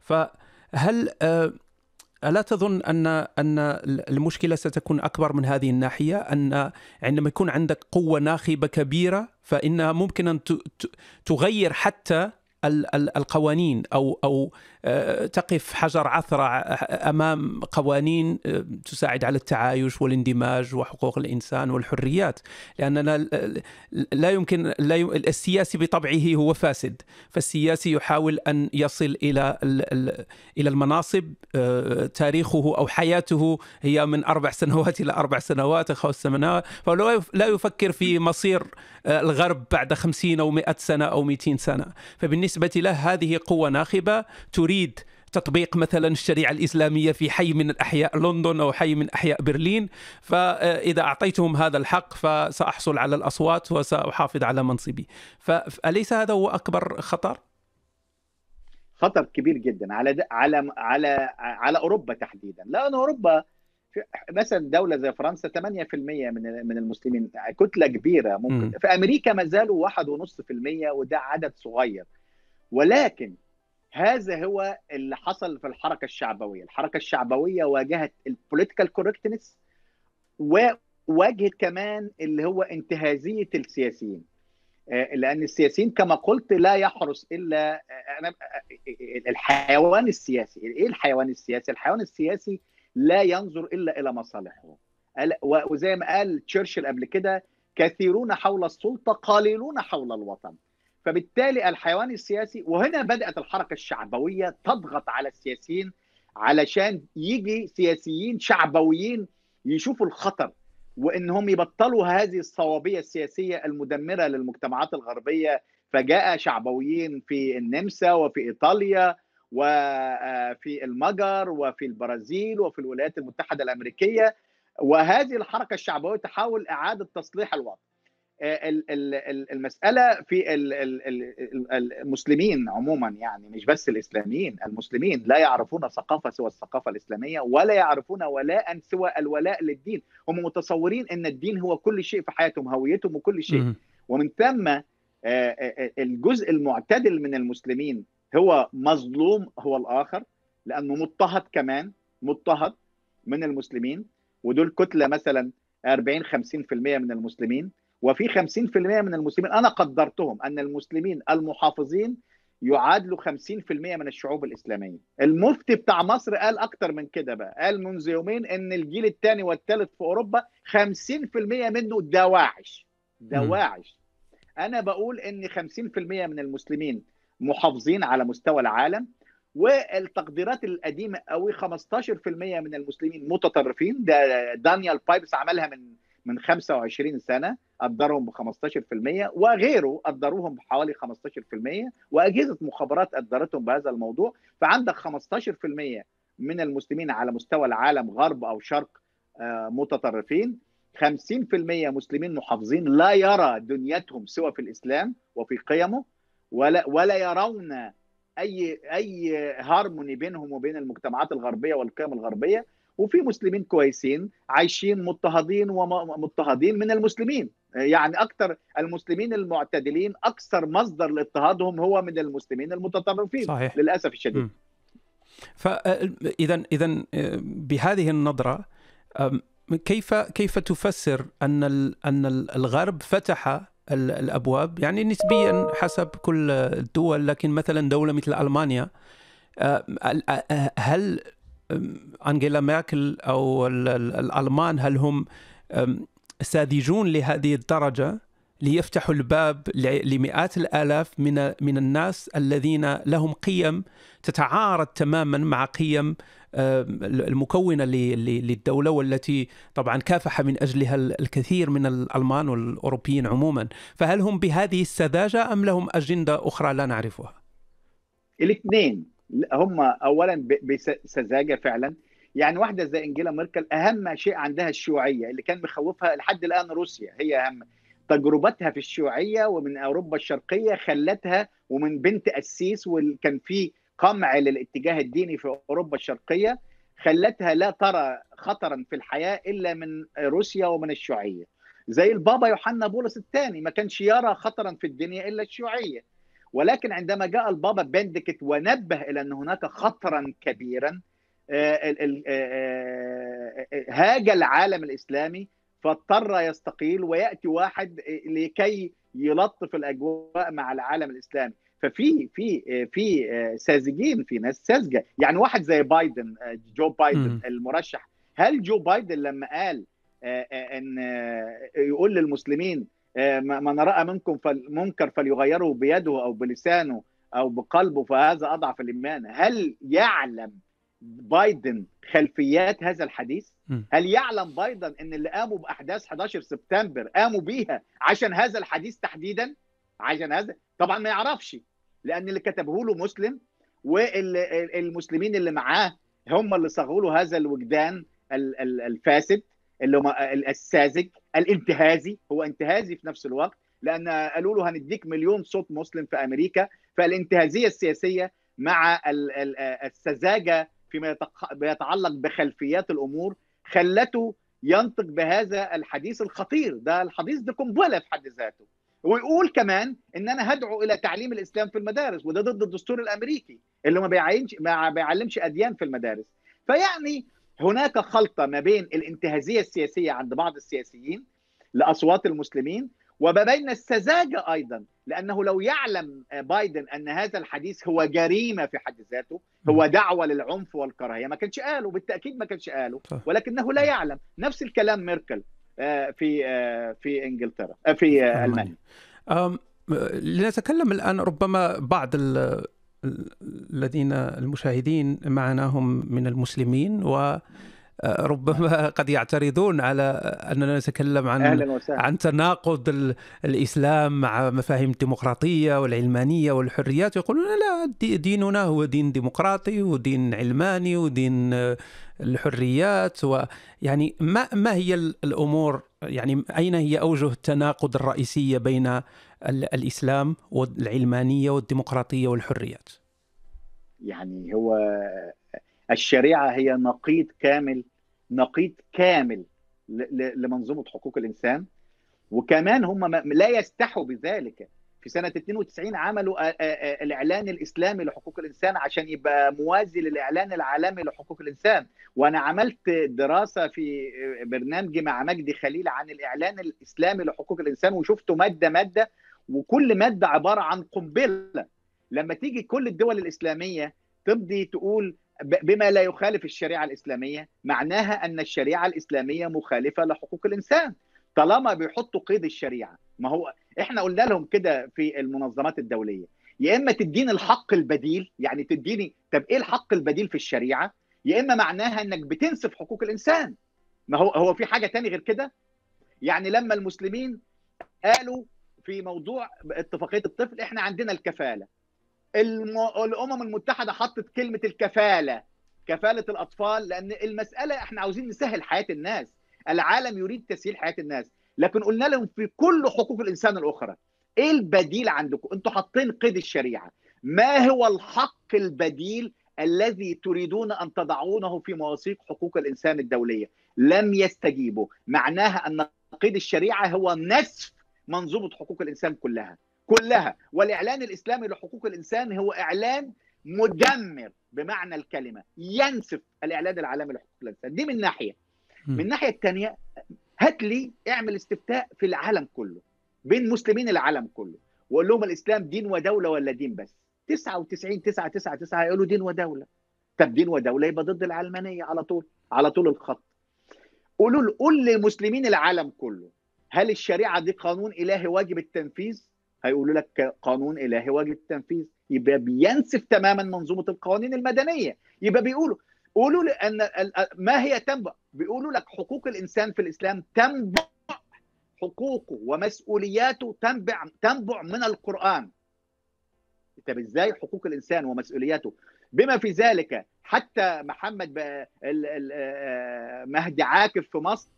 فهل ألا تظن أن أن المشكلة ستكون أكبر من هذه الناحية؟ أن عندما يكون عندك قوة ناخبة كبيرة فإنها ممكن أن تغير حتى القوانين أو أو تقف حجر عثرة أمام قوانين تساعد على التعايش والاندماج وحقوق الإنسان والحريات. لأننا لا يمكن لا يم... السياسي بطبعه هو فاسد فالسياسي يحاول أن يصل إلى إلى المناصب تاريخه أو حياته هي من أربع *laughs* سنوات إلى أربع سنوات أو خمس سنوات. فهو لا يفكر في مصير الغرب بعد خمسين أو مئة سنة أو 200 سنة. فبالنسبة له هذه قوة ناخبة تريد تريد تطبيق مثلا الشريعة الإسلامية في حي من الأحياء لندن أو حي من أحياء برلين فإذا أعطيتهم هذا الحق فسأحصل على الأصوات وسأحافظ على منصبي فأليس هذا هو أكبر خطر؟ خطر كبير جدا على على على على أوروبا تحديدا لأن أوروبا مثلا دولة زي فرنسا 8% من من المسلمين كتلة كبيرة ممكن م. في أمريكا ما زالوا 1.5% وده عدد صغير ولكن هذا هو اللي حصل في الحركة الشعبوية، الحركة الشعبوية واجهت ال political correctness وواجهت كمان اللي هو انتهازية السياسيين. لأن السياسيين كما قلت لا يحرس إلا أنا الحيوان السياسي. إيه الحيوان السياسي؟ الحيوان السياسي لا ينظر إلا إلى مصالحه. وزي ما قال تشرشل قبل كده كثيرون حول السلطة قليلون حول الوطن. فبالتالي الحيوان السياسي وهنا بدأت الحركة الشعبوية تضغط على السياسيين علشان يجي سياسيين شعبويين يشوفوا الخطر وإنهم يبطلوا هذه الصوابية السياسية المدمرة للمجتمعات الغربية. فجاء شعبويين في النمسا وفي إيطاليا وفي المجر وفي البرازيل وفي الولايات المتحدة الأمريكية. وهذه الحركة الشعبوية تحاول إعادة تصليح الوضع. المسألة في المسلمين عموما يعني مش بس الإسلاميين المسلمين لا يعرفون ثقافه سوى الثقافة الإسلامية ولا يعرفون ولاء سوى الولاء للدين. هم متصورين إن الدين هو كل شيء في حياتهم هويتهم وكل شيء. ومن ثم الجزء المعتدل من المسلمين هو مظلوم هو الآخر لأنه مضطهد كمان مضطهد من المسلمين. ودول كتلة مثلا 40 50% من المسلمين. وفي 50% من المسلمين أنا قدرتهم أن المسلمين المحافظين يعادلوا 50% من الشعوب الإسلامية. المفتي بتاع مصر قال أكتر من كده بقى، قال منذ يومين إن الجيل الثاني والثالث في أوروبا 50% منه دواعش. دواعش. أنا بقول إن 50% من المسلمين محافظين على مستوى العالم والتقديرات القديمة قوي 15% من المسلمين متطرفين ده دانيال بايبس عملها من من 25 سنة قدرهم ب 15% وغيره قدروهم بحوالي 15% وأجهزة مخابرات قدرتهم بهذا الموضوع. فعندك 15% من المسلمين على مستوى العالم غرب أو شرق متطرفين. 50% مسلمين محافظين لا يرى دنيتهم سوى في الإسلام وفي قيمه ولا ولا يرون أي أي هارموني بينهم وبين المجتمعات الغربية والقيم الغربية. وفي مسلمين كويسين عايشين مضطهدين ومضطهدين من المسلمين. يعني أكثر المسلمين المعتدلين أكثر مصدر لاضطهادهم هو من المسلمين المتطرفين صحيح. للأسف الشديد. فاذا اذا بهذه النظرة كيف كيف تفسر أن أن الغرب فتح الأبواب؟ يعني نسبيا حسب كل الدول لكن مثلا دولة مثل ألمانيا هل أنجيلا ميركل أو الألمان هل هم ساذجون لهذه الدرجة ليفتحوا الباب لمئات الآلاف من من الناس الذين لهم قيم تتعارض تماما مع قيم المكونة للدولة والتي طبعا كافح من أجلها الكثير من الألمان والأوروبيين عموما، فهل هم بهذه السذاجة أم لهم أجندة أخرى لا نعرفها؟ الاثنين. هم اولا بسذاجه فعلا. يعني واحدة زي إنجيلا ميركل أهم شيء عندها الشيوعية اللي كان مخوفها لحد الآن روسيا هي أهم. تجربتها في الشيوعية ومن أوروبا الشرقية خلتها ومن بنت قسيس وكان في قمع للاتجاه الديني في أوروبا الشرقية خلتها لا ترى خطرا في الحياة إلا من روسيا ومن الشيوعية. زي البابا يوحنا بولس الثاني ما كانش يرى خطرا في الدنيا إلا الشيوعية. ولكن عندما جاء البابا بندكت ونبه إلى أن هناك خطرا كبيرا هاج العالم الإسلامي فاضطر يستقيل ويأتي واحد لكي يلطف الأجواء مع العالم الإسلامي. ففي في في ساذجين في ناس ساذجة. يعني واحد زي بايدن جو بايدن. المرشح. هل جو بايدن لما قال إن يقول للمسلمين من راى منكم منكر فليغيره بيده أو بلسانه أو بقلبه فهذا أضعف الإيمان. هل يعلم بايدن خلفيات هذا الحديث؟ هل يعلم بايدن إن اللي قاموا بأحداث 11 سبتمبر قاموا بيها عشان هذا الحديث تحديدا؟ عشان هذا؟ طبعا ما يعرفش لأن اللي كتبه له مسلم والمسلمين اللي معاه هم اللي صاغوا له هذا الوجدان الفاسد اللي هم الساذج الانتهازي. هو انتهازي في نفس الوقت لأن قالوا له هنديك مليون صوت مسلم في أمريكا. فالانتهازية السياسية مع السذاجة فيما يتعلق بخلفيات الأمور خلته ينطق بهذا الحديث الخطير. ده الحديث ده قنبله في حد ذاته. ويقول كمان إن أنا هدعو إلى تعليم الإسلام في المدارس وده ضد الدستور الأمريكي اللي ما بيعينش ما بيعلمش أديان في المدارس. فيعني هناك خلطة ما بين الانتهازية السياسية عند بعض السياسيين لأصوات المسلمين وما بين السذاجة أيضا لأنه لو يعلم بايدن أن هذا الحديث هو جريمة في حد ذاته هو دعوة للعنف والكراهية. ما كانش قاله بالتأكيد ما كانش قاله ولكنه لا يعلم. نفس الكلام ميركل في في إنجلترا في ألمانيا. لنتكلم الآن ربما بعض الذين المشاهدين معنا هم من المسلمين و ربما *laughs* قد يعترضون على أننا نتكلم عن. عن تناقض الإسلام مع مفاهيم الديمقراطية والعلمانية والحريات يقولون لا ديننا هو دين ديمقراطي ودين علماني ودين الحريات ويعني ما ما هي الأمور يعني أين هي أوجه التناقض الرئيسيه بين الإسلام والعلمانية والديمقراطية والحريات؟ يعني هو الشريعة هي نقيض كامل نقيض كامل لمنظومة حقوق الإنسان. وكمان هم لا يستحوا بذلك. في سنة 92 عملوا الإعلان الإسلامي لحقوق الإنسان عشان يبقى موازي للإعلان العالمي لحقوق الإنسان. وأنا عملت دراسة في برنامجي مع مجدي خليل عن الإعلان الإسلامي لحقوق الإنسان وشفته مادة مادة وكل مادة عبارة عن قنبلة. لما تيجي كل الدول الإسلامية تبدي تقول بما لا يخالف الشريعة الإسلامية معناها أن الشريعة الإسلامية مخالفة لحقوق الإنسان. طالما بيحطوا قيد الشريعة ما هو إحنا قلنا لهم كده في المنظمات الدولية يا إما تديني الحق البديل يعني تديني طب إيه الحق البديل في الشريعة؟ يا إما معناها إنك بتنسف حقوق الإنسان. ما هو هو في حاجة تاني غير كده؟ يعني لما المسلمين قالوا في موضوع اتفاقية الطفل إحنا عندنا الكفالة. الأمم المتحدة حطت كلمة الكفالة كفالة الأطفال لأن المسألة إحنا عاوزين نسهل حياة الناس. العالم يريد تسهيل حياة الناس. لكن قلنا لهم في كل حقوق الإنسان الأخرى إيه البديل عندكم؟ أنتوا حاطين قيد الشريعة. ما هو الحق البديل الذي تريدون أن تضعونه في مواثيق حقوق الإنسان الدولية؟ لم يستجيبوا. معناها أن قيد الشريعة هو نسف منظومة حقوق الإنسان كلها. كلها. والإعلان الإسلامي لحقوق الإنسان هو إعلان مدمر بمعنى الكلمة. ينسف الإعلان العالمي لحقوق الإنسان. دي من ناحية. من الناحيه الثانية هات لي اعمل استفتاء في العالم كله بين مسلمين العالم كله وقول لهم الإسلام دين ودولة ولا دين بس؟ 99 9 9 9 هيقولوا دين ودولة. طب دين ودولة يبقى ضد العلمانية على طول على طول الخط. قولوا قول لمسلمين العالم كله هل الشريعة دي قانون إلهي واجب التنفيذ؟ هيقولوا لك قانون إلهي واجب التنفيذ. يبقى بينسف تماما منظومة القوانين المدنية. يبقى بيقولوا قولوا لي ان ما هي تنبع بيقولوا لك حقوق الإنسان في الإسلام تنبع حقوقه ومسؤولياته تنبع تنبع من القرآن. طب إزاي حقوق الإنسان ومسؤولياته؟ بما في ذلك حتى محمد مهدي عاكف في مصر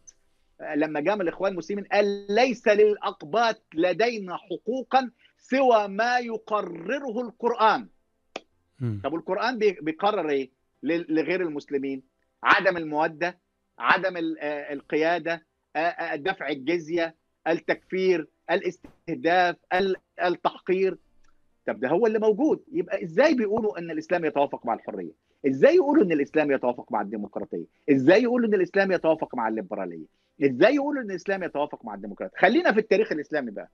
لما جاء من الإخوان المسلمين قال ليس للأقباط لدينا حقوقا سوى ما يقرره القرآن. م. طب القرآن بيقرر إيه؟ لغير المسلمين. عدم المودة عدم القيادة دفع الجزية التكفير الاستهداف التحقير. طب ده هو اللي موجود. يبقى إزاي بيقولوا إن الإسلام يتوافق مع الحرية؟ إزاي يقولوا إن الإسلام يتوافق مع الديمقراطية؟ إزاي يقولوا إن الإسلام يتوافق مع الليبرالية؟ إزاي يقولوا إن الإسلام يتوافق مع الديمقراطية؟ خلينا في التاريخ الإسلامي بقى.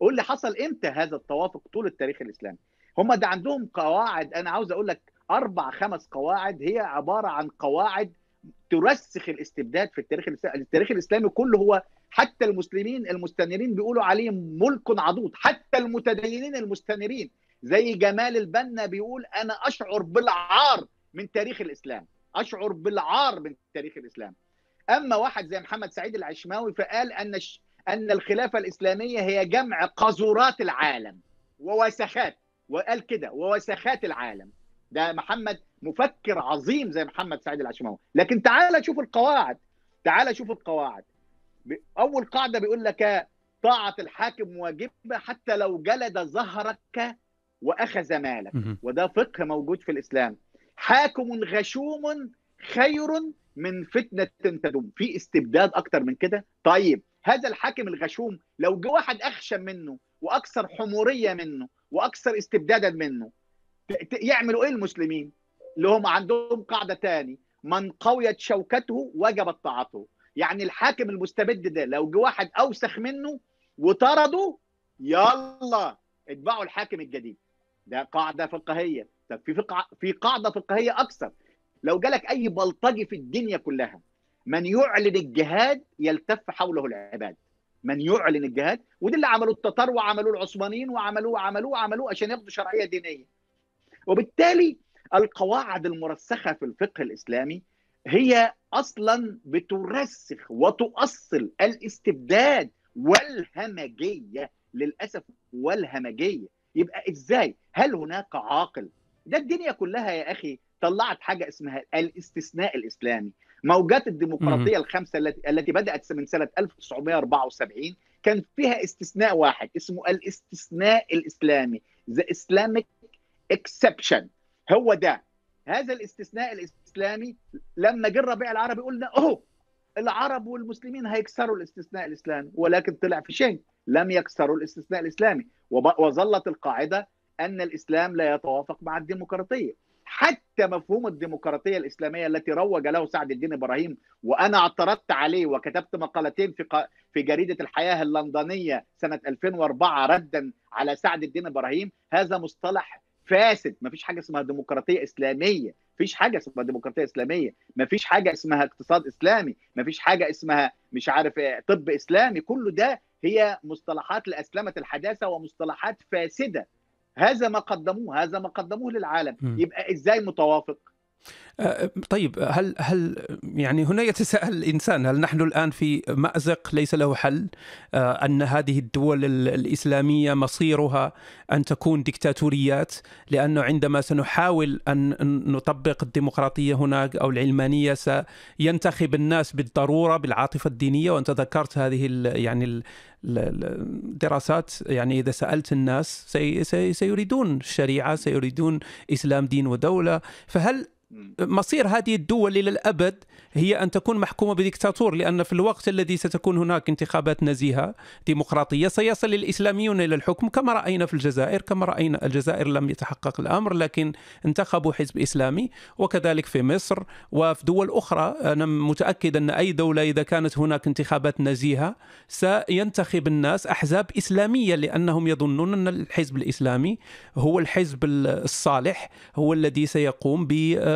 قول لي حصل إمتى هذا التوافق طول التاريخ الإسلامي؟ هم ده عندهم قواعد أنا عاوز أقول لك أربع خمس قواعد هي عبارة عن قواعد ترسخ الاستبداد في التاريخ الاسلامي التاريخ الإسلامي كله هو حتى المسلمين المستنيرين بيقولوا عليه ملك عضوض حتى المتدينين المستنيرين زي جمال البنا بيقول أنا أشعر بالعار من تاريخ الإسلام أشعر بالعار من تاريخ الإسلام. أما واحد زي محمد سعيد العشماوي فقال أن أن الخلافة الإسلامية هي جمع قذورات العالم ووسخات وقال كده ووسخات العالم. ده محمد مفكر عظيم زي محمد سعيد العشماوي. لكن تعال شوف القواعد تعال شوف القواعد. أول قاعدة بيقول لك طاعة الحاكم واجبة حتى لو جلد ظهرك وأخذ مالك. وده فقه موجود في الإسلام. حاكم غشوم خير من فتنة تدوم. في استبداد أكتر من كده؟ طيب هذا الحاكم الغشوم لو جه واحد اخشن منه وأكثر حمورية منه وأكثر استبدادا منه يعملوا إيه المسلمين؟ اللي هم عندهم قاعدة تاني. من قويت شوكته وجبت طاعته. يعني الحاكم المستبد ده لو جه واحد أوسخ منه وطرده يلا اتبعوا الحاكم الجديد. ده قاعدة فقهية. طب في في قاعدة فقهية أكثر. لو جالك أي بلطجي في الدنيا كلها من يعلن الجهاد يلتف حوله العباد. من يعلن الجهاد وده اللي عملوه التتار وعملوه العثمانيين وعملوه وعملوه وعملوه عشان ياخدوا شرعية دينية. وبالتالي القواعد المرسخة في الفقه الإسلامي هي أصلا بترسخ وتؤصل الاستبداد والهمجية للأسف والهمجية. يبقى إزاي؟ هل هناك عاقل؟ ده الدنيا كلها يا أخي طلعت حاجة اسمها الاستثناء الإسلامي. موجات الديمقراطية الخمسة التي التي بدأت من سنة 1974 كان فيها استثناء واحد اسمه الاستثناء الإسلامي the Islamic exception هو ده. هذا الاستثناء الإسلامي لما جه الربيع العربي قلنا اهو العرب والمسلمين هيكسروا الاستثناء الإسلامي. ولكن طلع في شيء لم يكسروا الاستثناء الإسلامي. وظلت القاعدة أن الإسلام لا يتوافق مع الديمقراطية. حتى مفهوم الديمقراطية الإسلامية التي روج له سعد الدين إبراهيم وأنا اعترضت عليه وكتبت مقالتين في في جريدة الحياة اللندنية سنة 2004 ردا على سعد الدين إبراهيم. هذا مصطلح فاسد. ما فيش حاجة اسمها ديمقراطية إسلامية. فيش حاجة اسمها ديمقراطية إسلامية. ما فيش حاجة اسمها اقتصاد إسلامي. ما فيش حاجة اسمها مش عارف طب إسلامي. كله ده هي مصطلحات لأسلمة الحداثة ومصطلحات فاسدة. هذا ما قدموه هذا ما قدموه للعالم م. يبقى إزاي متوافق طيب هل هل يعني هنا يتساءل الإنسان هل نحن الآن في مأزق ليس له حل؟ أن هذه الدول الإسلامية مصيرها أن تكون ديكتاتوريات لأنه عندما سنحاول أن نطبق الديمقراطية هناك أو العلمانية سينتخب الناس بالضرورة بالعاطفة الدينية. وأنت ذكرت هذه يعني الدراسات يعني إذا سألت الناس سي سي سيريدون الشريعة سيريدون إسلام دين ودولة. فهل مصير هذه الدول إلى الأبد هي أن تكون محكومة بديكتاتور لأن في الوقت الذي ستكون هناك انتخابات نزيهة ديمقراطية سيصل الإسلاميون إلى الحكم كما رأينا في الجزائر كما رأينا الجزائر لم يتحقق الأمر لكن انتخبوا حزب إسلامي وكذلك في مصر وفي دول أخرى. أنا متأكد أن أي دولة إذا كانت هناك انتخابات نزيهة سينتخب الناس أحزاب إسلامية لأنهم يظنون أن الحزب الإسلامي هو الحزب الصالح هو الذي سيقوم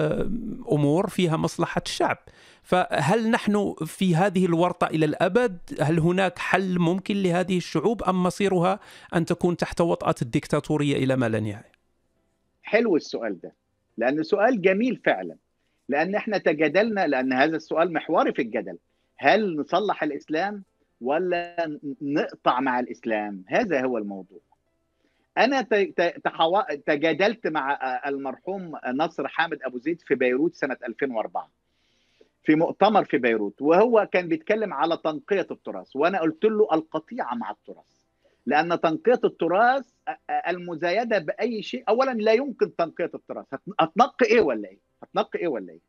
بامور فيها مصلحة الشعب فهل نحن في هذه الورطة إلى الأبد؟ هل هناك حل ممكن لهذه الشعوب أم مصيرها أن تكون تحت وطأة الديكتاتورية إلى ما لا نهاية؟ حلو السؤال ده لأنه سؤال جميل فعلا لأن إحنا تجادلنا لأن هذا السؤال محوري في الجدل هل نصلح الإسلام ولا نقطع مع الإسلام؟ هذا هو الموضوع أنا تجادلت مع المرحوم نصر حامد أبو زيد في بيروت سنة 2004 في مؤتمر في بيروت وهو كان بيتكلم على تنقية التراث وأنا قلت له القطيعة مع التراث. لأن تنقية التراث المزايدة بأي شيء أولا لا يمكن تنقية التراث. هتنقي إيه ولا إيه؟ هتنقي إيه ولا إيه؟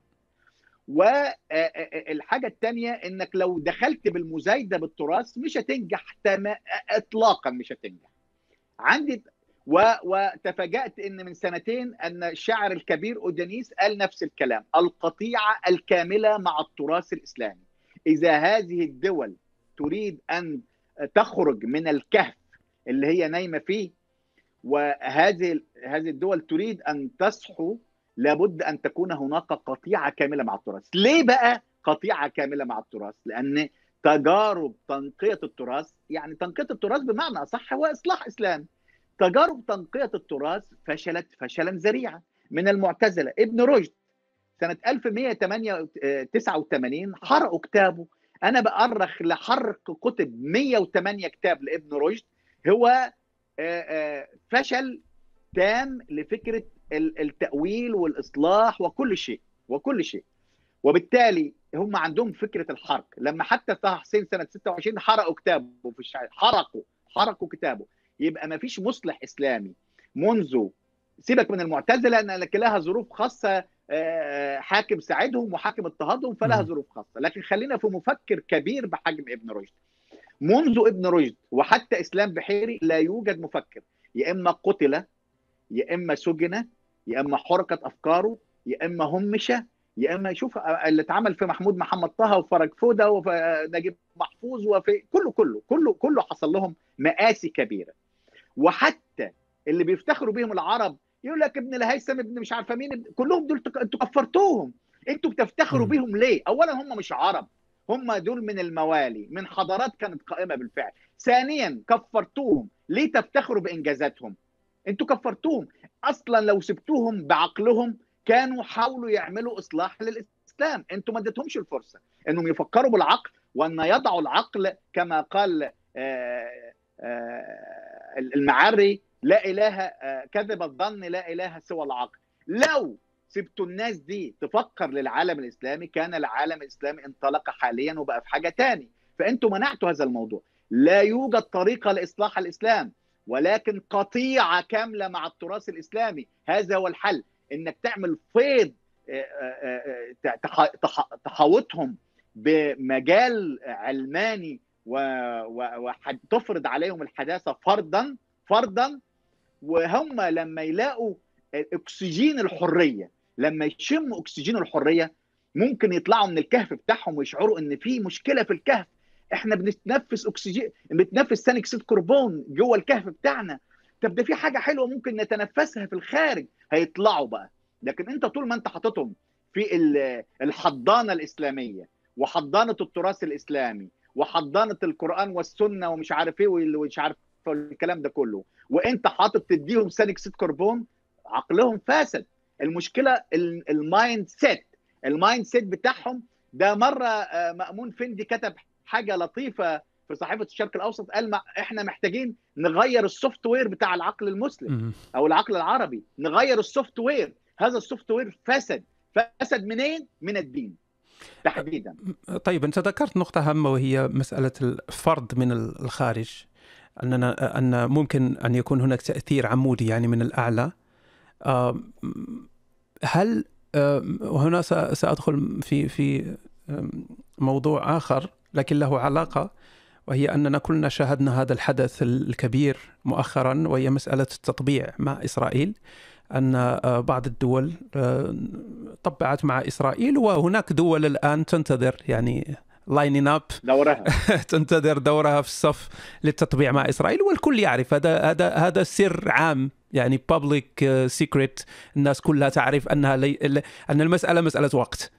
والحاجة الثانية إنك لو دخلت بالمزايدة بالتراث مش هتنجح تم... إطلاقا مش هتنجح. عندي وتفاجأت إن من سنتين أن الشاعر الكبير اودانيس قال نفس الكلام القطيعة الكاملة مع التراث الإسلامي. إذا هذه الدول تريد أن تخرج من الكهف اللي هي نايمة فيه وهذه هذه الدول تريد أن تصحو لابد أن تكون هناك قطيعة كاملة مع التراث. ليه بقى قطيعة كاملة مع التراث؟ لأن تجارب تنقية التراث يعني تنقية التراث بمعنى أصح هو إصلاح إسلامي. تجارب تنقية التراث فشلت فشلا ذريعا. من المعتزلة ابن رشد سنة 1189 حرقوا كتابه. أنا بأرخ لحرق كتب 108 كتاب لابن رشد. هو فشل تام لفكرة التأويل والإصلاح وكل شيء وكل شيء. وبالتالي هم عندهم فكرة الحرق. لما حتى طه حسين سنة 26 حرقوا كتابه في الشعر حرقوا حرقوا كتابه. يبقى ما فيش مصلح إسلامي. منذ سيبك من المعتزلة إن لها ظروف خاصة حاكم ساعدهم وحاكم اضطهادهم فلها ظروف خاصة. لكن خلينا في مفكر كبير بحجم ابن رشد. منذ ابن رشد وحتى إسلام بحيري لا يوجد مفكر. يا إما قتل يا إما سجن يا إما حرقت أفكاره يا إما همش يا إما يشوف اللي اتعمل في محمود محمد طه وفرج فوده ونجيب محفوظ وفي كله كله كله كله حصل لهم مآسي كبيرة. وحتى اللي بيفتخروا بيهم العرب يقول لك ابن الهيثم ابن مش عارفة مين كلهم دول أنتوا كفرتوهم. أنتوا بتفتخروا بيهم ليه؟ اولا هم مش عرب هم دول من الموالي من حضارات كانت قائمة بالفعل. ثانيا كفرتوهم. ليه تفتخروا بإنجازاتهم؟ أنتوا كفرتوهم. أصلا لو سبتوهم بعقلهم كانوا حاولوا يعملوا إصلاح للإسلام. أنتوا ما اديتهمش الفرصة إنهم يفكروا بالعقل وأن يضعوا العقل كما قال المعري لا إله كذب الظن لا إله سوى العقل. لو سبتوا الناس دي تفكر للعالم الإسلامي كان العالم الإسلامي انطلق حاليا وبقى في حاجة تاني. فانتوا منعتوا هذا الموضوع. لا يوجد طريقه لإصلاح الإسلام ولكن قطيعة كاملة مع التراث الإسلامي. هذا هو الحل. إنك تعمل فيض تحاوطهم بمجال علماني وتفرض عليهم الحداثة فرضا فرضا وهم لما يلاقوا أكسجين الحرية لما يشموا أكسجين الحرية ممكن يطلعوا من الكهف بتاعهم ويشعروا إن في مشكلة في الكهف. إحنا بنتنفس أكسجين بنتنفس ثاني أكسيد كربون جوه الكهف بتاعنا. طب ده في حاجة حلوة ممكن نتنفسها في الخارج. هيطلعوا بقى. لكن أنت طول ما أنت حاططهم في الحضانة الإسلامية وحضانة التراث الإسلامي وحضانه القرآن والسنة ومش عارف إيه ومش عارف الكلام ده كله. وإنت حاطط تديهم ثاني أكسيد كربون عقلهم فاسد. المشكلة ال mindset. ال mindset بتاعهم ده مرة مأمون فندي كتب حاجة لطيفة في صحيفة الشرق الأوسط قال ما إحنا محتاجين نغير ال software بتاع العقل المسلم أو العقل العربي. نغير ال software. هذا ال software فسد فسد منين؟ من الدين. تحديدا. طيب أنت ذكرت نقطة هامة وهي مسألة الفرض من الخارج اننا أن ممكن أن يكون هناك تأثير عمودي يعني من الأعلى. هل وهنا سأدخل في في موضوع آخر لكن له علاقة وهي أننا كلنا شاهدنا هذا الحدث الكبير مؤخرا وهي مسألة التطبيع مع إسرائيل. أن بعض الدول طبعت مع إسرائيل وهناك دول الآن تنتظر يعني lining up *laughs* دورها. تنتظر دورها في الصف للتطبيع مع إسرائيل والكل يعرف. هذا هذا هذا سر عام يعني public secret الناس كلها تعرف أنها لي أن المسألة مسألة وقت.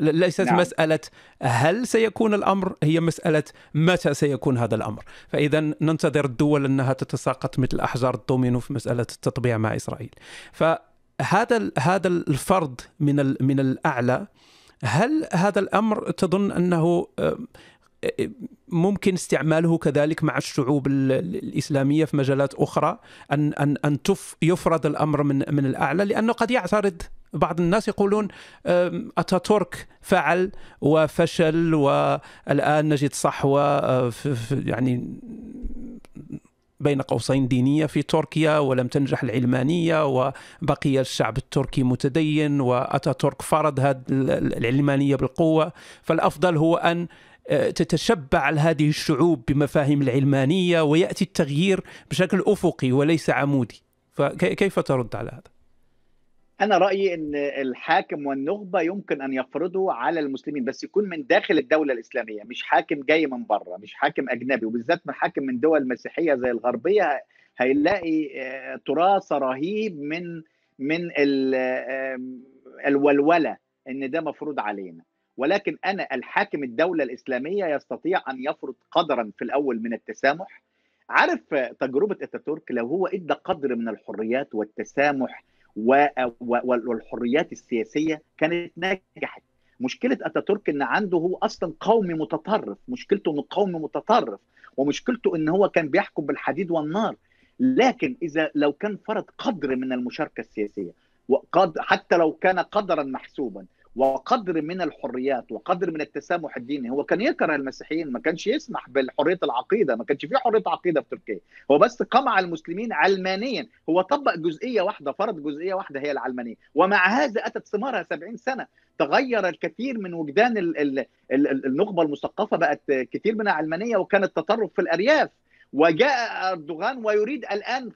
ليست نعم. مسألة هل سيكون الأمر هي مسألة متى سيكون هذا الأمر. فإذا ننتظر الدول أنها تتساقط مثل أحجار الدومينو في مسألة التطبيع مع إسرائيل. فهذا هذا الفرض من من الأعلى هل هذا الأمر تظن أنه ممكن استعماله كذلك مع الشعوب الإسلامية في مجالات أخرى أن أن أن يفرض الأمر من من الأعلى؟ لأنه قد يعترض بعض الناس يقولون أتاتورك فعل وفشل والآن نجد صحوة يعني بين قوسين دينية في تركيا ولم تنجح العلمانية وبقي الشعب التركي متدين وأتاتورك فرض هذه العلمانية بالقوة فالأفضل هو أن تتشبع هذه الشعوب بمفاهيم العلمانية ويأتي التغيير بشكل أفقي وليس عمودي فكيف ترد على هذا؟ أنا رأيي إن الحاكم والنخبة يمكن أن يفرضوا على المسلمين بس يكون من داخل الدولة الإسلامية مش حاكم جاي من بره مش حاكم أجنبي وبالذات من حاكم من دول مسيحية زي الغربية هيلاقي تراث رهيب من من الولولة إن ده مفروض علينا. ولكن أنا الحاكم الدولة الإسلامية يستطيع أن يفرض قدرا في الأول من التسامح. عارف تجربة اتاتورك لو هو إدى قدر من الحريات والتسامح والحريات السياسية كانت نجحت مشكلة أتاتورك إن عنده هو أصلا قومي متطرف. مشكلته إنه قومي متطرف ومشكلته إن هو كان بيحكم بالحديد والنار. لكن إذا لو كان فرض قدر من المشاركة السياسية وقد حتى لو كان قدرا محسوبا وقدر من الحريات وقدر من التسامح الديني. هو كان يكره المسيحيين ما كانش يسمح بحريه العقيدة ما كانش في حرية عقيدة في تركيا. هو بس قمع المسلمين علمانيا. هو طبق جزئية واحدة فرض جزئية واحدة هي العلمانية. ومع هذا أتت ثمارها 70 سنة. تغير الكثير من وجدان النخبة المثقفة بقت كثير منها علمانية وكان التطرف في الأرياف. وجاء أردوغان ويريد الآن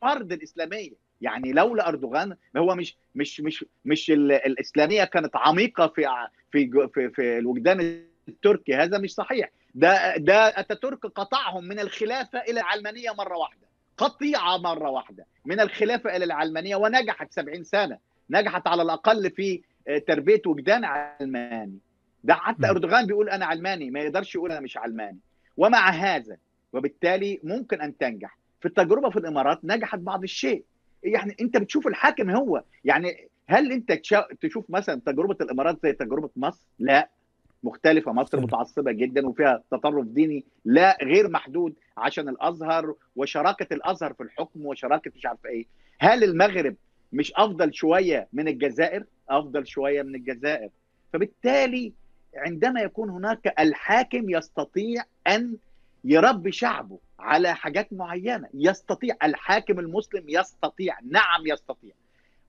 فرض الإسلامية. يعني لولا اردوغان هو مش مش مش مش الإسلامية كانت عميقة في في في, في الوجدان التركي. هذا مش صحيح. ده ده أتاتورك قطعهم من الخلافة إلى العلمانية مرة واحدة. قطيعة مرة واحدة. من الخلافة إلى العلمانية ونجحت 70 سنة. نجحت على الأقل في تربية وجدان علماني. ده حتى أردوغان بيقول أنا علماني ما يقدرش يقول أنا مش علماني. ومع هذا وبالتالي ممكن أن تنجح. في التجربة في الإمارات نجحت بعض الشيء. يعني انت بتشوف الحاكم هو. يعني هل انت تشوف مثلا تجربة الإمارات زي تجربة مصر؟ لا. مختلفة. مصر متعصبة جدا وفيها تطرف ديني. لا. غير محدود عشان الأزهر وشراكة الأزهر في الحكم وشراكة مش عارف إيه. هل المغرب مش أفضل شوية من الجزائر؟ أفضل شوية من الجزائر. فبالتالي عندما يكون هناك الحاكم يستطيع أن يربي شعبه. على حاجات معينة. يستطيع الحاكم المسلم يستطيع. نعم يستطيع.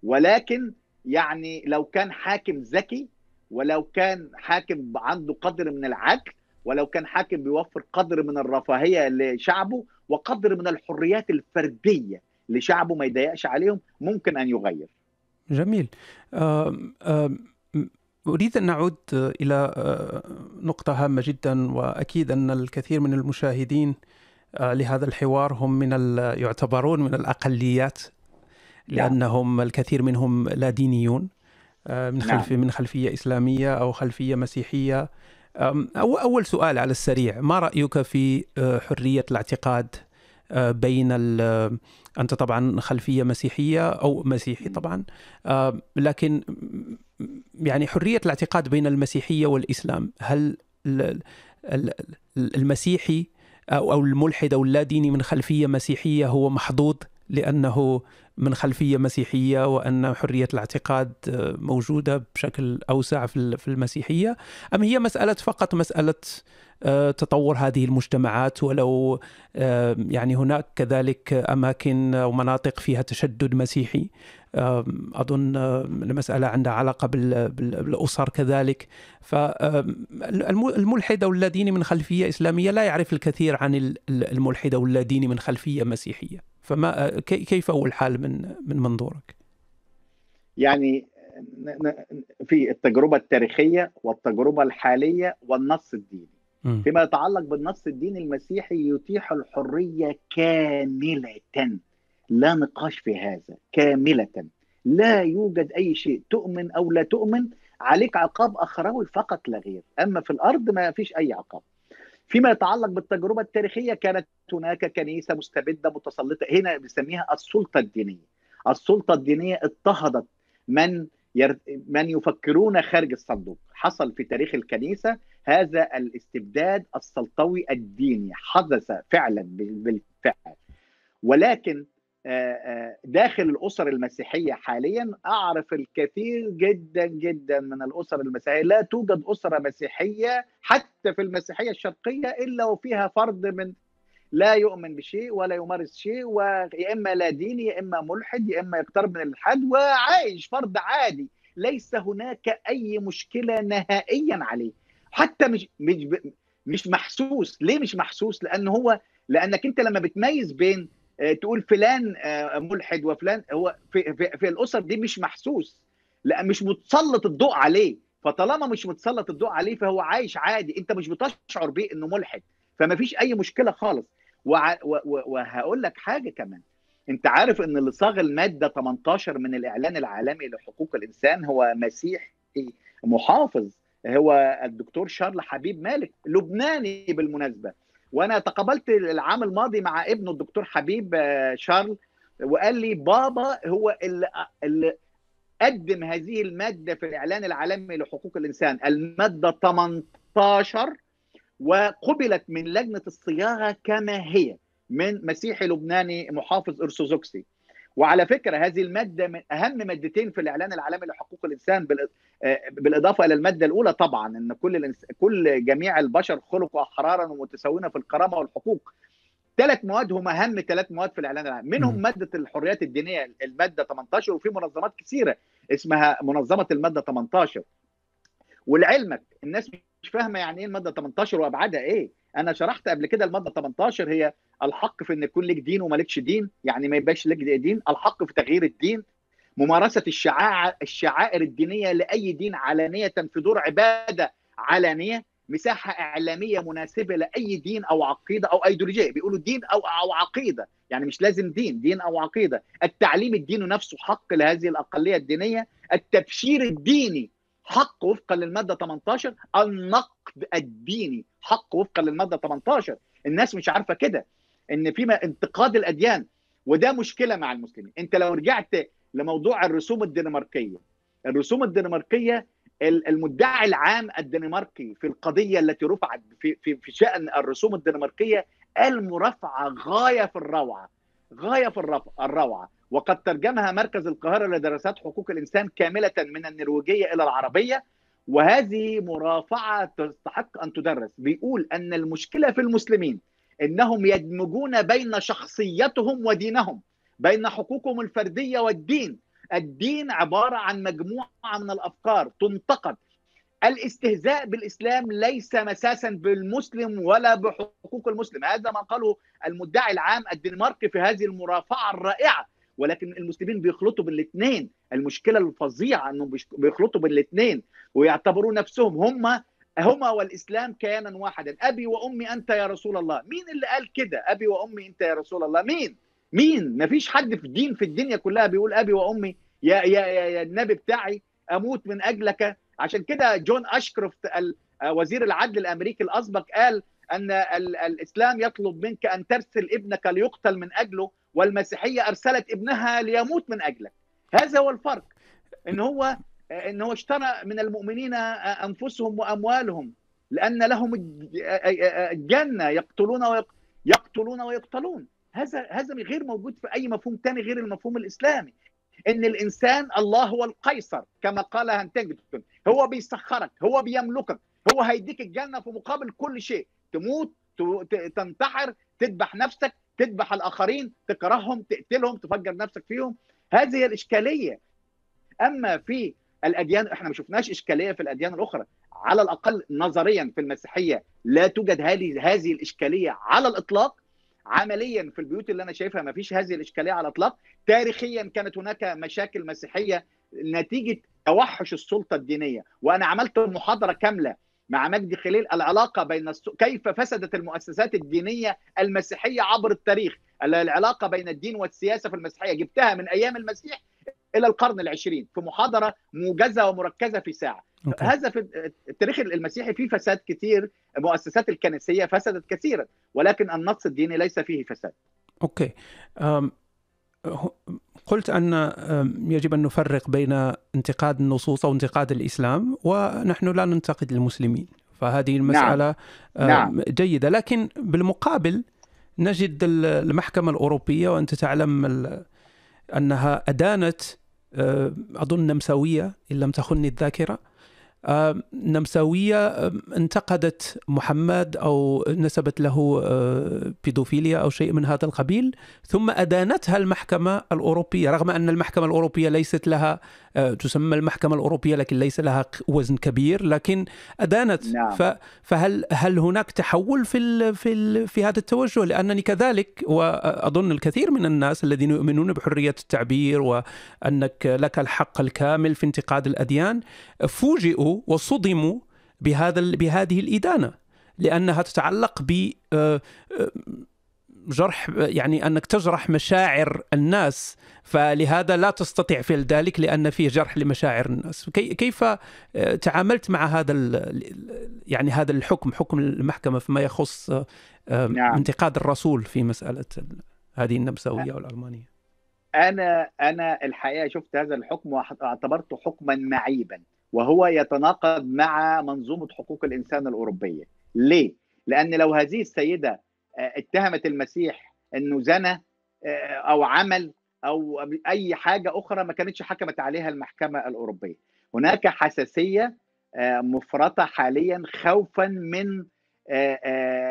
ولكن يعني لو كان حاكم ذكي ولو كان حاكم عنده قدر من العدل ولو كان حاكم بيوفر قدر من الرفاهية لشعبه وقدر من الحريات الفردية لشعبه ما يضايقش عليهم ممكن أن يغير. جميل. أريد أن نعود إلى نقطة هامة جدا وأكيد أن الكثير من المشاهدين لهذا الحوار هم من يعتبرون من الأقليات لأنهم الكثير منهم لا دينيون من خلفية من خلفية إسلامية أو خلفية مسيحية. أو أول سؤال على السريع ما رأيك في حرية الاعتقاد بين أنت طبعا خلفية مسيحية أو مسيحي طبعا لكن يعني حرية الاعتقاد بين المسيحية والإسلام هل المسيحي أو الملحد أو اللاديني من خلفية مسيحية هو محظوظ لأنه من خلفية مسيحية وأن حرية الاعتقاد موجودة بشكل أوسع في المسيحية. أم هي مسألة فقط مسألة تطور هذه المجتمعات؟ ولو يعني هناك كذلك أماكن أو مناطق فيها تشدد مسيحي أظن المساله عندها علاقة بالأسر كذلك. فالملحد أو اللاديني من خلفية إسلامية لا يعرف الكثير عن الملحد أو اللاديني من خلفية مسيحية. فما كيف هو الحال من من منظورك؟ يعني في التجربة التاريخية والتجربة الحالية والنص الديني. فيما يتعلق بالنص الديني المسيحي يتيح الحرية كاملة. لا نقاش في هذا كاملة. لا يوجد أي شيء تؤمن أو لا تؤمن عليك عقاب اخروي فقط لا غير. أما في الأرض ما فيش أي عقاب. فيما يتعلق بالتجربة التاريخية كانت هناك كنيسة مستبدة متسلطة. هنا بنسميها السلطة الدينية. السلطة الدينية اضطهدت من. من يفكرون خارج الصندوق. حصل في تاريخ الكنيسة هذا الاستبداد السلطوي الديني. حدث فعلا بالفعل. ولكن داخل الأسر المسيحية حاليا أعرف الكثير جدا جدا من الأسر المسيحية. لا توجد أسرة مسيحية حتى في المسيحية الشرقية إلا وفيها فرد من لا يؤمن بشيء ولا يمارس شيء ويا إما لا ديني يا إما ملحد يا إما يقترب من الالحاد وعايش فرد عادي. ليس هناك أي مشكلة نهائيا عليه. حتى مش مش مش محسوس. ليه مش محسوس؟ لأن هو لأنك أنت لما بتميز بين تقول فلان ملحد وفلان هو في, في, في الأسر دي مش محسوس لا مش متسلط الضوء عليه. فطالما مش متسلط الضوء عليه فهو عايش عادي. أنت مش بتشعر بيه إنه ملحد. فما فيش أي مشكلة خالص. وهقول لك حاجة كمان. أنت عارف إن اللي صاغ المادة 18 من الإعلان العالمي لحقوق الإنسان هو مسيحي محافظ هو الدكتور شارل حبيب مالك لبناني بالمناسبة. وأنا تقابلت العام الماضي مع ابنه الدكتور حبيب شارل وقال لي بابا هو اللي, اللي قدم هذه المادة في الإعلان العالمي لحقوق الإنسان المادة 18 وقبلت من لجنة الصياغة كما هي من مسيحي لبناني محافظ أرثوذكسي. وعلى فكرة هذه المادة من أهم مادتين في الإعلان العالمي لحقوق الإنسان بالإضافة إلى المادة الأولى طبعا إن كل الانس... كل جميع البشر خلقوا أحرارا ومتساوين في الكرامة والحقوق. ثلاث مواد هم أهم ثلاث مواد في الإعلان العالمي. منهم م. مادة الحريات الدينية المادة 18 وفي منظمات كثيرة اسمها منظمة المادة 18 ولعلمك الناس مش فاهمة يعني إيه المادة 18 وابعادها إيه. أنا شرحت قبل كده المادة 18 هي الحق في إن يكون لك دين ومالكش دين يعني ما يبقاش لك دين الحق في تغيير الدين ممارسة الشعائر الشعائر الدينية لأي دين علانية في دور عبادة علانية مساحة إعلامية مناسبة لأي دين أو عقيدة أو أيديولوجية. بيقولوا دين أو أو عقيدة يعني مش لازم دين دين أو عقيدة. التعليم الديني نفسه حق لهذه الأقلية الدينية التبشير الديني حق وفقا للمادة 18 النقد الديني حق وفقا للمادة 18 الناس مش عارفة كده إن في انتقاد الأديان وده مشكلة مع المسلمين. أنت لو رجعت لموضوع الرسوم الدنماركية الرسوم الدنماركية المدعي العام الدنماركي في القضية التي رفعت في في شأن الرسوم الدنماركية المرافعة غاية في الروعة. غاية في الروعة. وقد ترجمها مركز القاهرة لدراسات حقوق الإنسان كاملة من النرويجية إلى العربية. وهذه مرافعة تستحق أن تدرس. بيقول أن المشكلة في المسلمين إنهم يدمجون بين شخصيتهم ودينهم بين حقوقهم الفردية والدين. الدين عبارة عن مجموعة من الأفكار تنتقد. الاستهزاء بالإسلام ليس مساسا بالمسلم ولا بحقوق المسلم. هذا ما قاله المدعي العام الدنماركي في هذه المرافعة الرائعة. ولكن المسلمين بيخلطوا بالاثنين المشكلة الفظيعة إنهم بيخلطوا بالاثنين ويعتبروا نفسهم هم هما والإسلام كيانا واحدا. أبي وأمي أنت يا رسول الله. مين اللي قال كده؟ أبي وأمي أنت يا رسول الله. مين؟ مين؟ مفيش حد في الدين في الدنيا كلها بيقول أبي وأمي يا يا يا, يا النبي بتاعي أموت من أجلك. عشان كده جون أشكروفت وزير العدل الأمريكي الأسبق قال أن الإسلام يطلب منك أن ترسل ابنك ليقتل من أجله والمسيحية أرسلت ابنها ليموت من أجلك. هذا هو الفرق إن هو إن هو اشترى من المؤمنين أنفسهم وأموالهم لأن لهم الجنة يقتلون يقتلون ويقتلون. هذا هذا غير موجود في أي مفهوم ثاني غير المفهوم الإسلامي. إن الإنسان الله هو القيصر كما قال هانتنجتون هو بيسخرك هو بيملكك هو هيديك الجنة في مقابل كل شيء. تموت تنتحر تذبح نفسك تذبح الآخرين تكرههم تقتلهم تفجر نفسك فيهم. هذه الإشكالية. أما في الأديان إحنا ما شفناش إشكالية في الأديان الأخرى. على الأقل نظريا في المسيحية لا توجد هذه هذه الإشكالية على الإطلاق. عمليا في البيوت اللي أنا شايفها ما فيش هذه الإشكالية على الإطلاق. تاريخيا كانت هناك مشاكل مسيحية نتيجة توحش السلطة الدينية وأنا عملت محاضرة كاملة مع مجدي خليل العلاقة بين الس... كيف فسدت المؤسسات الدينية المسيحية عبر التاريخ العلاقة بين الدين والسياسة في المسيحية. جبتها من أيام المسيح إلى القرن العشرين في محاضرة موجزة ومركزة في ساعة. أوكي. هذا في التاريخ المسيحي فيه فساد كثير المؤسسات الكنسية فسدت كثيرا ولكن النص الديني ليس فيه فساد أوكي أم... قلت أن يجب أن نفرق بين انتقاد النصوص أو انتقاد الإسلام ونحن لا ننتقد المسلمين فهذه المسألة نعم. نعم. جيدة لكن بالمقابل نجد المحكمة الأوروبية وأنت تعلم أنها أدانت أظن نمساوية إن لم تخني الذاكرة نمساوية انتقدت محمد أو نسبت له بيدوفيليا أو شيء من هذا القبيل ثم أدانتها المحكمة الأوروبية رغم أن المحكمة الأوروبية ليست لها تسمى المحكمة الأوروبية لكن ليس لها وزن كبير لكن أدانت نعم. فهل هل هناك تحول في في في هذا التوجه لأنني كذلك وأظن الكثير من الناس الذين يؤمنون بحرية التعبير وأنك لك الحق الكامل في انتقاد الأديان فوجئوا وصدموا بهذا بهذه الإدانة لأنها تتعلق ب جرح يعني أنك تجرح مشاعر الناس فلهذا لا تستطيع فعل ذلك لأن فيه جرح لمشاعر الناس. كيف تعاملت مع هذا يعني هذا الحكم حكم المحكمة فيما يخص نعم. انتقاد الرسول في مسألة هذه النمساوية والألمانية؟ أنا أنا الحقيقة شفت هذا الحكم واعتبرته حكما معيبا. وهو يتناقض مع منظومة حقوق الإنسان الأوروبية. ليه؟ لأن لو هذه السيدة اتهمت المسيح أنه زنى أو عمل أو أي حاجة أخرى ما كانتش حكمت عليها المحكمة الأوروبية. هناك حساسية مفرطة حاليا خوفا من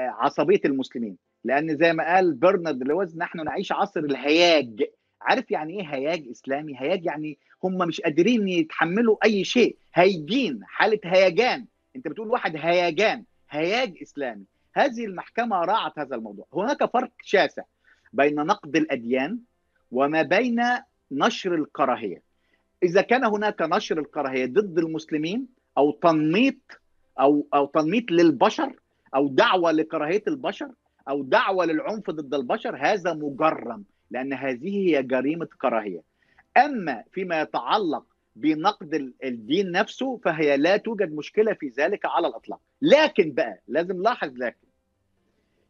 عصبية المسلمين. لأن زي ما قال برنارد لويز نحن نعيش عصر الهياج. عارف يعني إيه هياج إسلامي؟ هياج يعني هم مش قادرين يتحملوا أي شيء. هيجين حالة هيجان. أنت بتقول واحد هيجان هياج إسلامي. هذه المحكمة راعت هذا الموضوع. هناك فرق شاسع بين نقد الأديان وما بين نشر الكراهية. إذا كان هناك نشر الكراهية ضد المسلمين أو تنميط أو أو تنميط للبشر أو دعوة لكراهية البشر أو دعوة للعنف ضد البشر هذا مجرم. لأن هذه هي جريمة كراهية. أما فيما يتعلق بنقد الدين نفسه فهي لا توجد مشكلة في ذلك على الإطلاق. لكن بقى لازم لاحظ لكن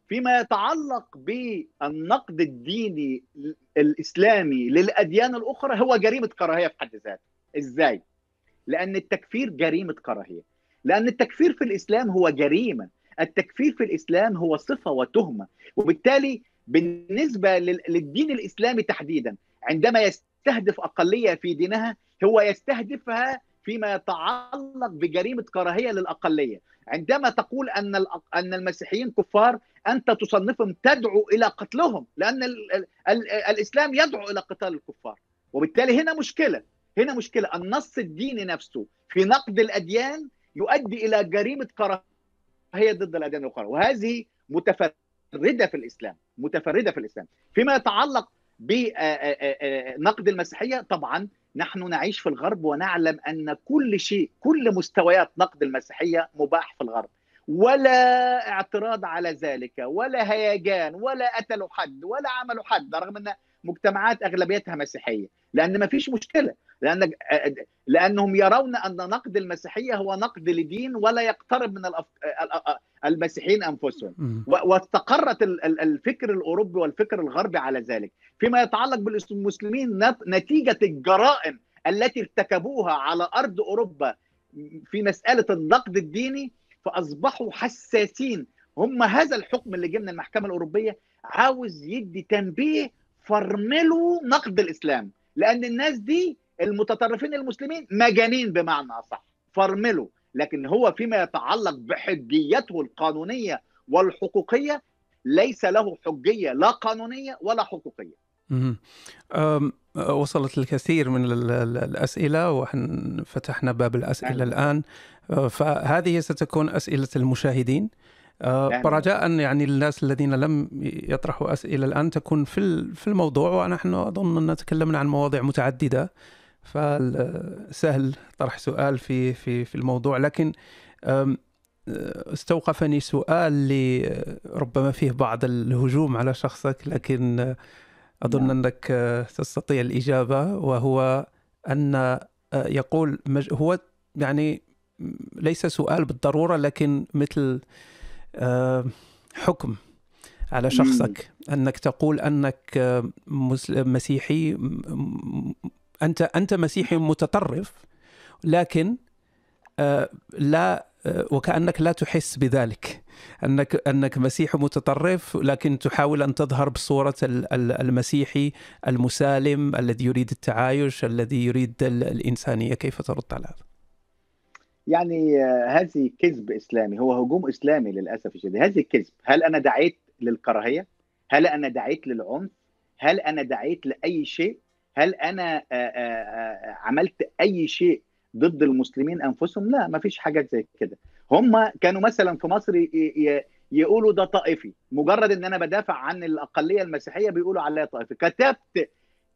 فيما يتعلق بالنقد الديني الإسلامي للأديان الأخرى هو جريمة كراهية في حد ذاته. إزاي؟ لأن التكفير جريمة كراهية. لأن التكفير في الإسلام هو جريمة. التكفير في الإسلام هو صفة وتهمة. وبالتالي بالنسبة للدين الإسلامي تحديدا عندما يستهدف أقلية في دينها هو يستهدفها فيما يتعلق بجريمة كراهية للأقلية. عندما تقول أن أن المسيحيين كفار أنت تصنفهم تدعو إلى قتلهم لأن ال ال ال الإسلام يدعو إلى قتال الكفار. وبالتالي هنا مشكلة هنا مشكلة. النص الديني نفسه في نقد الأديان يؤدي إلى جريمة كراهية ضد الأديان الأخرى. وهذه متفردة في الإسلام متفردة في الإسلام. فيما يتعلق بنقد المسيحية طبعا نحن نعيش في الغرب ونعلم أن كل شيء كل مستويات نقد المسيحية مباح في الغرب. ولا اعتراض على ذلك ولا هيجان ولا قتلوا حد ولا عملوا حد رغم أن مجتمعات أغلبيتها مسيحية. لأن ما فيش مشكلة. لأن لأنهم يرون أن نقد المسيحية هو نقد لدين ولا يقترب من المسيحيين أنفسهم. واستقرت الفكر الأوروبي والفكر الغربي على ذلك. فيما يتعلق بالمسلمين نتيجة الجرائم التي ارتكبوها على أرض أوروبا في مسألة النقد الديني فأصبحوا حساسين. هم هذا الحكم اللي جه من المحكمة الأوروبية عاوز يدي تنبيه فرملوا نقد الإسلام. لأن الناس دي المتطرفين المسلمين مجانين بمعنى أصح. فرملوا لكن هو فيما يتعلق بحجيته القانونية والحقوقية ليس له حجية لا قانونية ولا حقوقية. وصلت الكثير من الأسئلة وفتحنا باب الأسئلة الآن. فهذه ستكون أسئلة المشاهدين. فرجاء يعني الناس الذين لم يطرحوا أسئلة الآن تكون في في الموضوع ونحن أظن أن تكلمنا عن مواضيع متعددة. فسهل طرح سؤال في في في الموضوع. لكن استوقفني سؤال اللي ربما فيه بعض الهجوم على شخصك لكن أظن نعم. أنك تستطيع الإجابة وهو أن يقول هو يعني ليس سؤال بالضرورة لكن مثل حكم على شخصك. أنك تقول أنك مسيحي أنت أنت مسيحي متطرف لكن آه، لا آه، وكأنك لا تحس بذلك أنك أنك مسيحي متطرف لكن تحاول أن تظهر بصورة المسيحي المسالم الذي يريد التعايش الذي يريد الإنسانية كيف ترد على هذا؟ يعني آه، هذه كذب إسلامي هو هجوم إسلامي للأسف الشديد هذه كذب هل أنا دعيت للكراهية؟ هل أنا دعيت للعنف؟ هل أنا دعيت لأي شيء؟ هل أنا عملت أي شيء ضد المسلمين أنفسهم؟ لا ما فيش حاجات زي كده. هم كانوا مثلا في مصر يقولوا ده طائفي مجرد إن أنا بدافع عن الأقلية المسيحية بيقولوا عليا طائفي. كتبت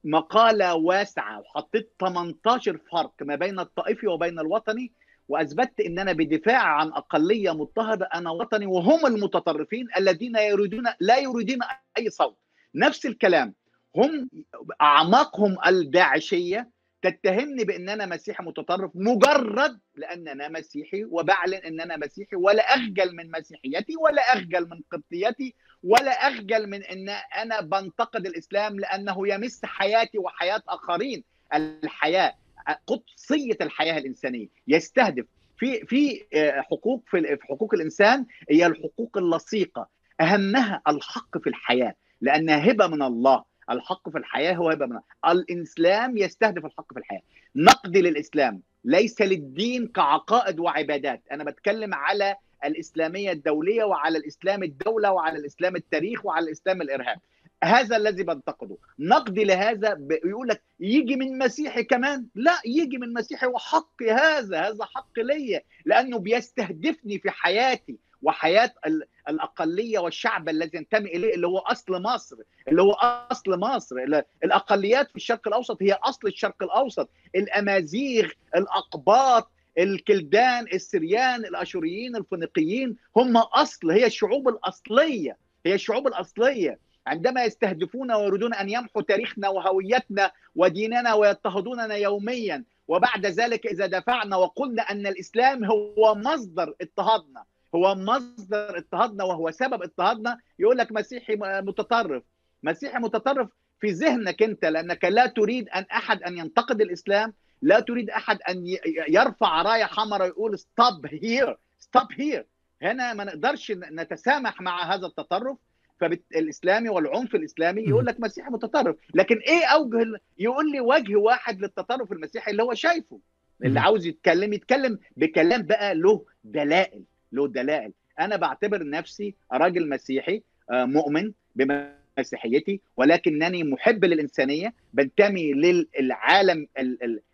مقالة واسعة وحطيت 18 فرق ما بين الطائفي وبين الوطني وأثبتت إن أنا بدفاع عن أقلية مضطهدة أنا وطني وهم المتطرفين الذين يريدون لا يريدون أي صوت. نفس الكلام. هم أعماقهم الداعشية تتهمني بأن أنا مسيحي متطرف مجرد لأن أنا مسيحي وبعلن أن أنا مسيحي ولا أخجل من مسيحيتي ولا أخجل من قبطيتي ولا أخجل من أن أنا بنتقد الإسلام لأنه يمس حياتي وحياة آخرين. الحياة قدسية الحياة الإنسانية. يستهدف. في في حقوق في حقوق الإنسان هي الحقوق اللصيقة. أهمها الحق في الحياة. لأنها هبة من الله. الحق في الحياة هو هبه من الإسلام يستهدف الحق في الحياة. نقدي للإسلام ليس للدين كعقائد وعبادات. أنا بتكلم على الإسلامية الدولية وعلى الإسلام الدولة وعلى الإسلام التاريخ وعلى الإسلام الإرهاب. هذا الذي بنتقده. نقدي لهذا يقول لك يجي من مسيحي كمان. لا يجي من مسيحي. وحق هذا هذا حق ليا. لأنه بيستهدفني في حياتي. وحياة الأقلية والشعب الذي ينتمي إليه اللي هو أصل مصر اللي هو أصل مصر. الأقليات في الشرق الأوسط هي أصل الشرق الأوسط. الأمازيغ الأقباط الكلدان السريان الأشوريين الفينيقيين هم أصل هي الشعوب الأصلية هي الشعوب الأصلية. عندما يستهدفون ويريدون أن يمحوا تاريخنا وهويتنا وديننا ويضطهدوننا يوميا وبعد ذلك إذا دفعنا وقلنا أن الإسلام هو مصدر اضطهادنا هو مصدر اضطهادنا وهو سبب اضطهادنا. يقول لك مسيحي متطرف. مسيحي متطرف في ذهنك انت لأنك لا تريد أن أحد أن ينتقد الإسلام لا تريد أحد أن يرفع راية حمراء ويقول stop here stop here هنا ما نقدرش نتسامح مع هذا التطرف. فالاسلامي والعنف الإسلامي يقول لك مسيحي متطرف. لكن إيه أوجه يقول لي وجه واحد للتطرف المسيحي اللي هو شايفه اللي عاوز يتكلم يتكلم بكلام بقى له دلائل. له دلائل. أنا بعتبر نفسي راجل مسيحي مؤمن بمسيحيتي ولكنني محب للإنسانية بنتمي للعالم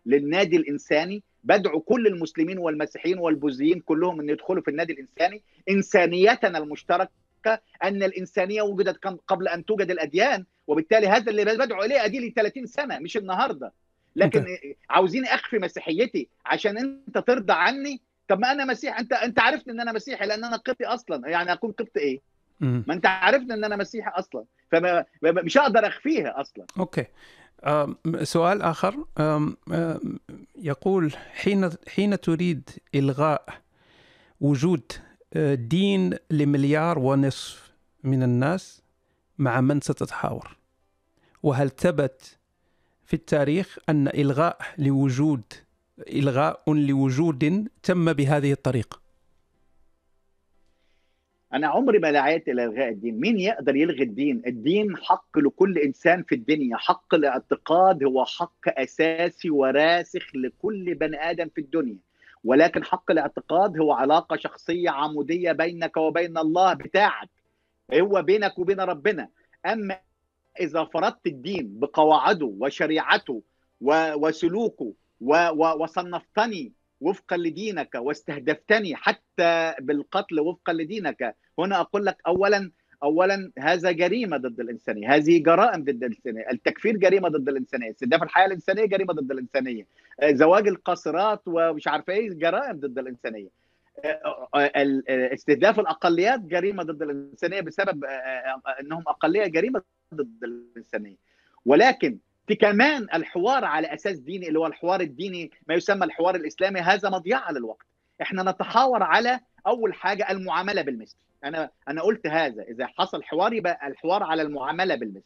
للنادي الإنساني. بدعو كل المسلمين والمسيحيين والبوذيين كلهم إن يدخلوا في النادي الإنساني. إنسانيتنا المشتركة أن الإنسانية وجدت قبل أن توجد الأديان وبالتالي هذا اللي بدعو إليه ادي لي 30 سنة مش النهارده. لكن عاوزين أخفي مسيحيتي عشان أنت ترضى عني طب ما أنا مسيحي. أنت أنت عرفت إن أنا مسيحي لأن أنا قبطي أصلا. يعني أكون قبطي إيه؟ ما أنت عرفت إن أنا مسيحي أصلا. فمش هقدر أخفيها أصلا. أوكي. سؤال آخر. يقول حين حين تريد إلغاء وجود دين لمليار ونصف من الناس مع من ستتحاور؟ وهل ثبت في التاريخ أن إلغاء لوجود إلغاء لوجود تم بهذه الطريقة. أنا عمري ما دعيت إلى إلغاء الدين. مين يقدر يلغي الدين؟ الدين حق لكل إنسان في الدنيا. حق الاعتقاد هو حق أساسي وراسخ لكل بني آدم في الدنيا. ولكن حق الاعتقاد هو علاقة شخصية عمودية بينك وبين الله بتاعك. هو بينك وبين ربنا. أما إذا فرضت الدين بقواعده وشريعته وسلوكه وصنفتني وفقا لدينك واستهدفتني حتى بالقتل وفقا لدينك. هنا أقول لك اولا اولا هذا جريمة ضد الانسانيه هذه جرائم ضد الانسانيه التكفير جريمة ضد الانسانيه استهداف الحياة الإنسانية جريمة ضد الانسانيه زواج القاصرات ومش عارف إيه جرائم ضد الانسانيه استهداف الأقليات جريمة ضد الانسانيه بسبب إنهم أقلية جريمة ضد الانسانيه ولكن كمان الحوار على أساس ديني اللي هو الحوار الديني ما يسمى الحوار الإسلامي هذا مضيعه للوقت إحنا نتحاور على أول حاجة المعاملة بالمثل. أنا أنا قلت هذا إذا حصل حوار يبقى الحوار على المعاملة بالمثل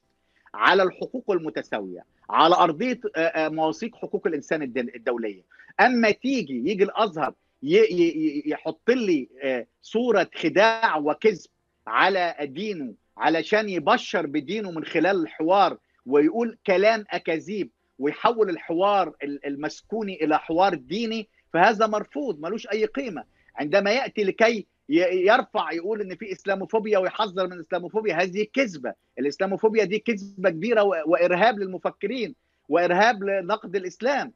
على الحقوق المتساوية على أرضية مواثيق حقوق الإنسان الدولية. أما تيجي يجي الأزهر يحط لي صورة خداع وكذب على دينه علشان يبشر بدينه من خلال الحوار ويقول كلام أكاذيب ويحول الحوار المسكوني إلى حوار ديني فهذا مرفوض ملوش أي قيمة. عندما يأتي لكي يرفع يقول إن في إسلاموفوبيا ويحذر من الاسلاموفوبيا هذه كذبة. الإسلاموفوبيا دي كذبة كبيرة وإرهاب للمفكرين وإرهاب لنقد الإسلام.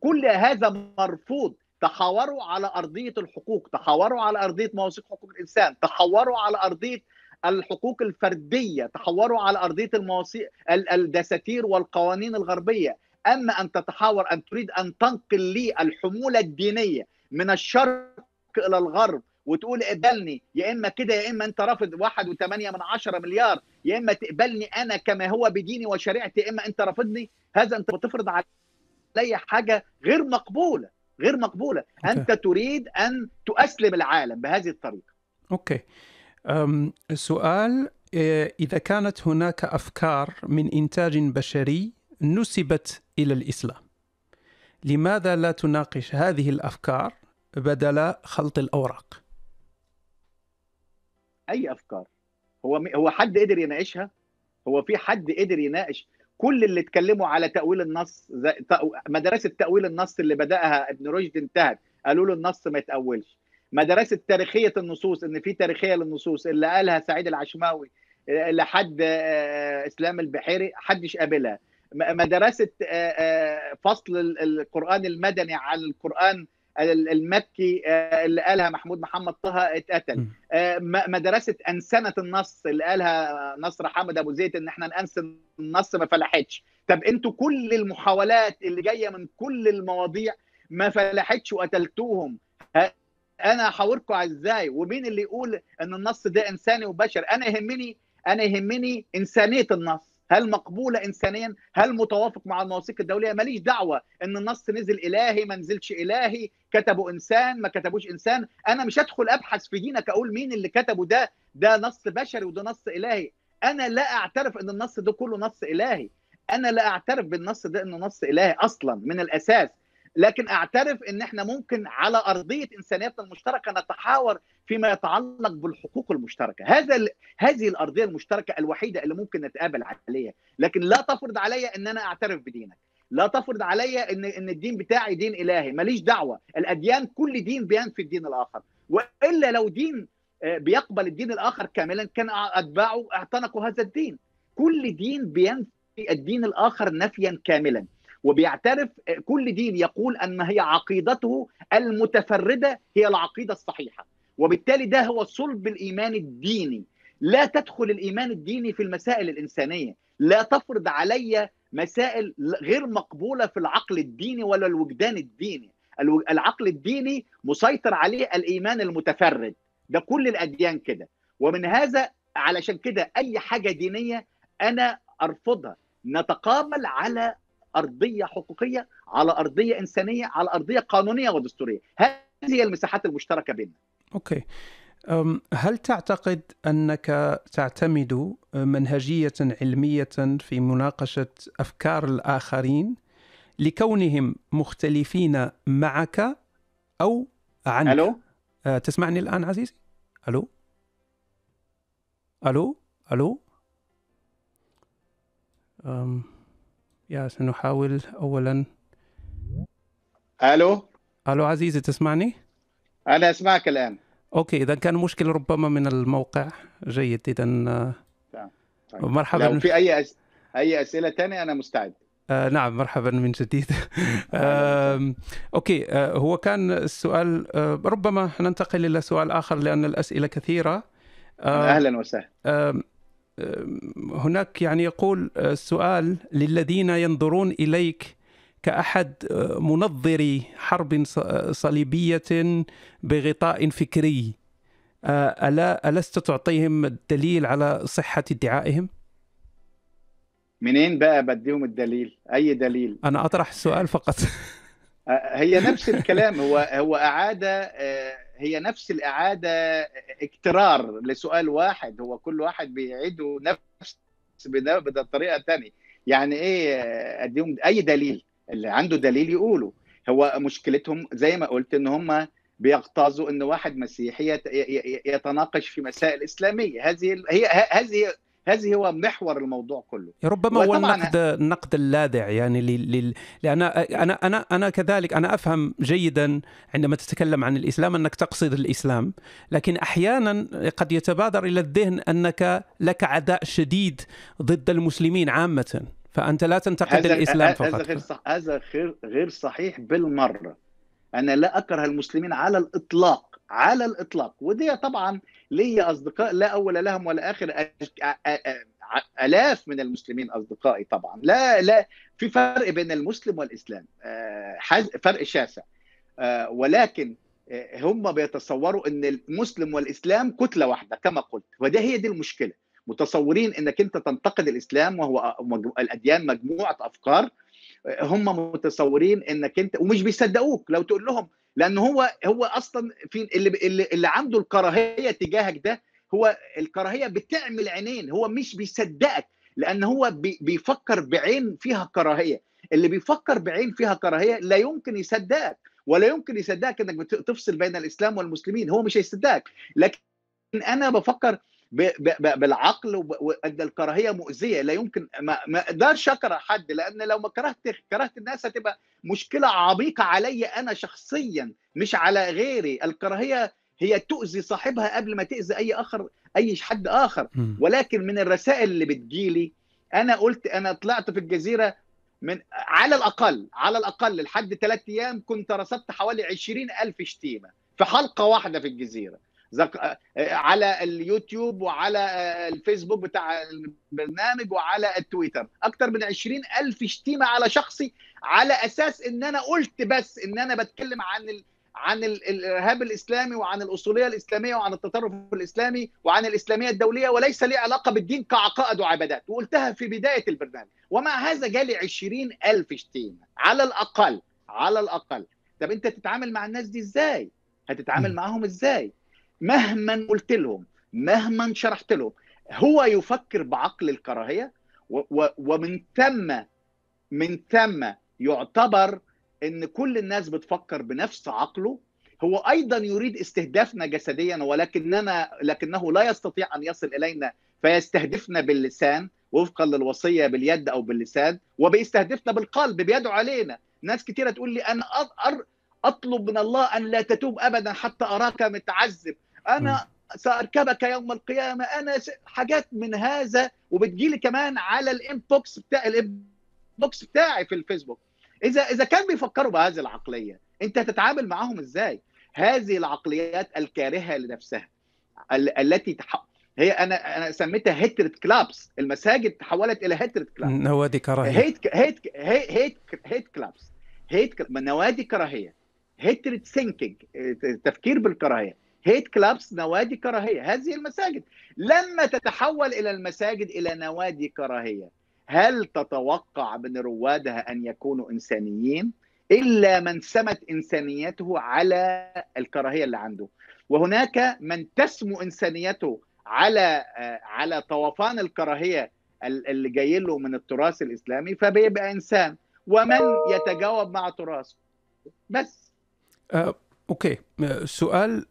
كل هذا مرفوض. تحاوروا على أرضية الحقوق تحاوروا على أرضية مواثيق حقوق الإنسان تحاوروا على أرضية الحقوق الفردية تحوروا على أرضية المواثيق الدساتير والقوانين الغربية. أما أن تتحاور أن تريد أن تنقل لي الحمولة الدينية من الشرق إلى الغرب وتقول اقبلني يا إما كده يا إما أنت رافض واحد وثمانية من عشرة مليار يا إما تقبلني أنا كما هو بديني وشريعتي يا إما أنت رافضني هذا أنت بتفرض علي حاجة غير مقبولة غير مقبولة. أوكي. أنت تريد أن تؤسلم العالم بهذه الطريقة. أوكي. سؤال إذا كانت هناك أفكار من إنتاج بشري نسبت إلى الإسلام لماذا لا تناقش هذه الأفكار بدل خلط الأوراق؟ أي أفكار؟ هو هو حد قدر يناقشها؟ هو في حد قدر يناقش كل اللي اتكلموا على تأويل النص مدرسة تأويل النص اللي بدأها ابن رشد انتهت قالوا له النص ما يتأولش مدرسة تاريخية النصوص إن في تاريخية للنصوص اللي قالها سعيد العشماوي لحد إسلام البحيري حدش قابلها. مدرسة فصل القرآن المدني عن القرآن المكي اللي قالها محمود محمد طه اتقتل. مدرسة أنسنة النص اللي قالها نصر حامد أبو زيد إن إحنا ننسن النص ما فلحتش. طب أنتوا كل المحاولات اللي جاية من كل المواضيع ما فلحتش وقتلتوهم. أنا هحاوركم إزاي؟ ومين اللي يقول إن النص ده إنساني وبشر؟ أنا يهمني أنا يهمني إنسانية النص. هل مقبولة انسانيا؟ هل متوافق مع المواثيق الدولية؟ ماليش دعوة إن النص نزل إلهي ما نزلش إلهي. كتبوا إنسان ما كتبوش إنسان. أنا مش هدخل أبحث في دينك أقول مين اللي كتبه ده؟ ده نص بشري وده نص إلهي. أنا لا أعترف إن النص ده كله نص إلهي. أنا لا أعترف بالنص ده إنه نص إلهي أصلا من الأساس. لكن اعترف ان إحنا ممكن على ارضيه انسانيتنا المشتركه نتحاور فيما يتعلق بالحقوق المشتركه. هذا ال... هذه الارضيه المشتركه الوحيده اللي ممكن نتقابل عليها. لكن لا تفرض عليا ان أنا اعترف بدينك. لا تفرض عليا ان إن الدين بتاعي دين إلهي. ماليش دعوة. الأديان كل دين بينفي الدين الآخر. وإلا لو دين بيقبل الدين الآخر كاملا كان أتباعه اعتنقوا هذا الدين. كل دين بينفي الدين الآخر نفيا كاملا. وبيعترف كل دين يقول أن هي عقيدته المتفردة هي العقيدة الصحيحة. وبالتالي ده هو صلب الإيمان الديني. لا تدخل الإيمان الديني في المسائل الإنسانية. لا تفرض علي مسائل غير مقبولة في العقل الديني ولا الوجدان الديني. العقل الديني مسيطر عليه الإيمان المتفرد. ده كل الأديان كده. ومن هذا علشان كده أي حاجة دينية أنا أرفضها. نتقابل على أرضية حقوقية على أرضية إنسانية على أرضية قانونية ودستورية. هذه هي المساحات المشتركة بيننا. أوكي. هل تعتقد أنك تعتمد منهجية علمية في مناقشة أفكار الآخرين لكونهم مختلفين معك أو عنك؟ ألو؟ تسمعني الآن عزيزي؟ ألو؟ ألو؟ ألو؟ أم. يا سنحاول اولا. ألو؟ ألو عزيزي تسمعني؟ أنا أسمعك الآن. أوكي اذا كان مشكلة ربما من الموقع. جيد اذا طيب. مرحبا. لو في أي أس... أي أسئلة ثانية أنا مستعد. آه نعم مرحبا من جديد. *laughs* آه أوكي آه هو كان السؤال آه ربما ننتقل إلى سؤال آخر لأن الأسئلة كثيرة. آه أهلا وسهلا. آه هناك يعني يقول السؤال للذين ينظرون إليك كأحد منظري حرب صليبية بغطاء فكري ألا ألست تعطيهم الدليل على صحة ادعائهم؟ منين بقى بديهم الدليل؟ أي دليل؟ أنا أطرح السؤال فقط *laughs* هي نفس الكلام هو هو اعاده هي نفس الإعادة اكترار لسؤال واحد هو كل واحد بيعيده نفس بطريقه ثانية يعني إيه أديهم أي دليل اللي عنده دليل يقوله. هو مشكلتهم زي ما قلت إن هم بيغتاظوا إن واحد مسيحي يتناقش في مسائل إسلامية. هذه هي هذه هذه هو محور الموضوع كله. ربما هو النقد النقد اللاذع يعني لل... لأن أنا أنا أنا كذلك أنا أفهم جيدا عندما تتكلم عن الإسلام أنك تقصد الإسلام لكن أحيانا قد يتبادر إلى الذهن أنك لك عداء شديد ضد المسلمين عامة فأنت لا تنتقد الإسلام فقط هذا غير صح... هذا غير غير صحيح بالمرة. أنا لا أكره المسلمين على الإطلاق. على الإطلاق. ودي طبعا لي أصدقاء لا أول لهم ولا آخر آلاف من المسلمين أصدقائي طبعا. لا لا في فرق بين المسلم والإسلام. فرق شاسع. ولكن هم بيتصوروا إن المسلم والإسلام كتلة واحدة كما قلت. وده هي دي المشكلة. متصورين إنك أنت تنتقد الإسلام وهو الأديان مجموعة أفكار. هم متصورين إنك أنت ومش بيصدقوك. لو تقول لهم لأن هو هو أصلا في اللي اللي, عنده الكراهية تجاهك ده هو الكراهية بتعمل عينين هو مش بيصدقك لأن هو بي بيفكر بعين فيها كراهية. اللي بيفكر بعين فيها كراهية لا يمكن يصدقك ولا يمكن يصدقك إنك بتفصل بين الإسلام والمسلمين هو مش هيصدقك. لكن أنا بفكر بالعقل وان الكراهية مؤذية. لا يمكن ما أقدرش اكره حد لأن لو ما كرهت كرهت الناس هتبقى مشكلة عميقة علي أنا شخصيا مش على غيري. الكراهية هي تؤذي صاحبها قبل ما تأذي أي آخر أي حد آخر. ولكن من الرسائل اللي بتجيلي أنا قلت أنا طلعت في الجزيرة من على الأقل على الأقل لحد ثلاث أيام كنت رصدت حوالي 20 ألف شتيمة في حلقة واحدة في الجزيرة. على اليوتيوب وعلى الفيسبوك بتاع البرنامج وعلى التويتر. أكثر من 20 ألف شتيمه على شخصي على أساس إن أنا قلت بس إن أنا بتكلم عن ال... عن الإرهاب الإسلامي وعن الأصولية الإسلامية وعن التطرف الإسلامي وعن الإسلامية الدولية وليس لي علاقة بالدين كعقائد وعبادات. وقلتها في بداية البرنامج. ومع هذا جالي 20 ألف شتيمه على الأقل. على الأقل. طب أنت تتعامل مع الناس دي إزاي؟ هتتعامل معاهم إزاي؟ مهما قلت لهم مهما شرحت لهم هو يفكر بعقل الكراهية ومن ثم من ثم يعتبر إن كل الناس بتفكر بنفس عقله. هو أيضا يريد استهدافنا جسديا ولكننا لكنه لا يستطيع أن يصل إلينا فيستهدفنا باللسان وفقا للوصية باليد أو باللسان وبيستهدفنا بالقلب بيدعو علينا. ناس كثيره تقول لي أنا أطلب من الله أن لا تتوب ابدا حتى أراك متعذب. أنا سأركبك يوم القيامة. أنا حاجات من هذا وبتجيلي كمان على ال inbox بتاع ال inbox بتاعي في الفيسبوك. إذا إذا كان بيفكروا بهذه العقلية أنت تتعامل معاهم إزاي؟ هذه العقليات الكارهة لنفسها التي تح... هي أنا أنا سميتها hatred clubs المساجد تحولت إلى hatred clubs نوادي كراهية. hate hate hate hate clubs hate نوادي كراهية. hatred thinking تفكير بالكراهية. هيت كلابس نوادي كراهية. هذه المساجد لما تتحول إلى المساجد إلى نوادي كراهية هل تتوقع من روادها أن يكونوا إنسانيين؟ إلا من سمت إنسانيته على الكراهية اللي عنده. وهناك من تسمو إنسانيته على على طوفان الكراهية اللي جاي له من التراث الإسلامي فبيبقى إنسان. ومن يتجاوب مع تراثه؟ بس. أه أوكي. سؤال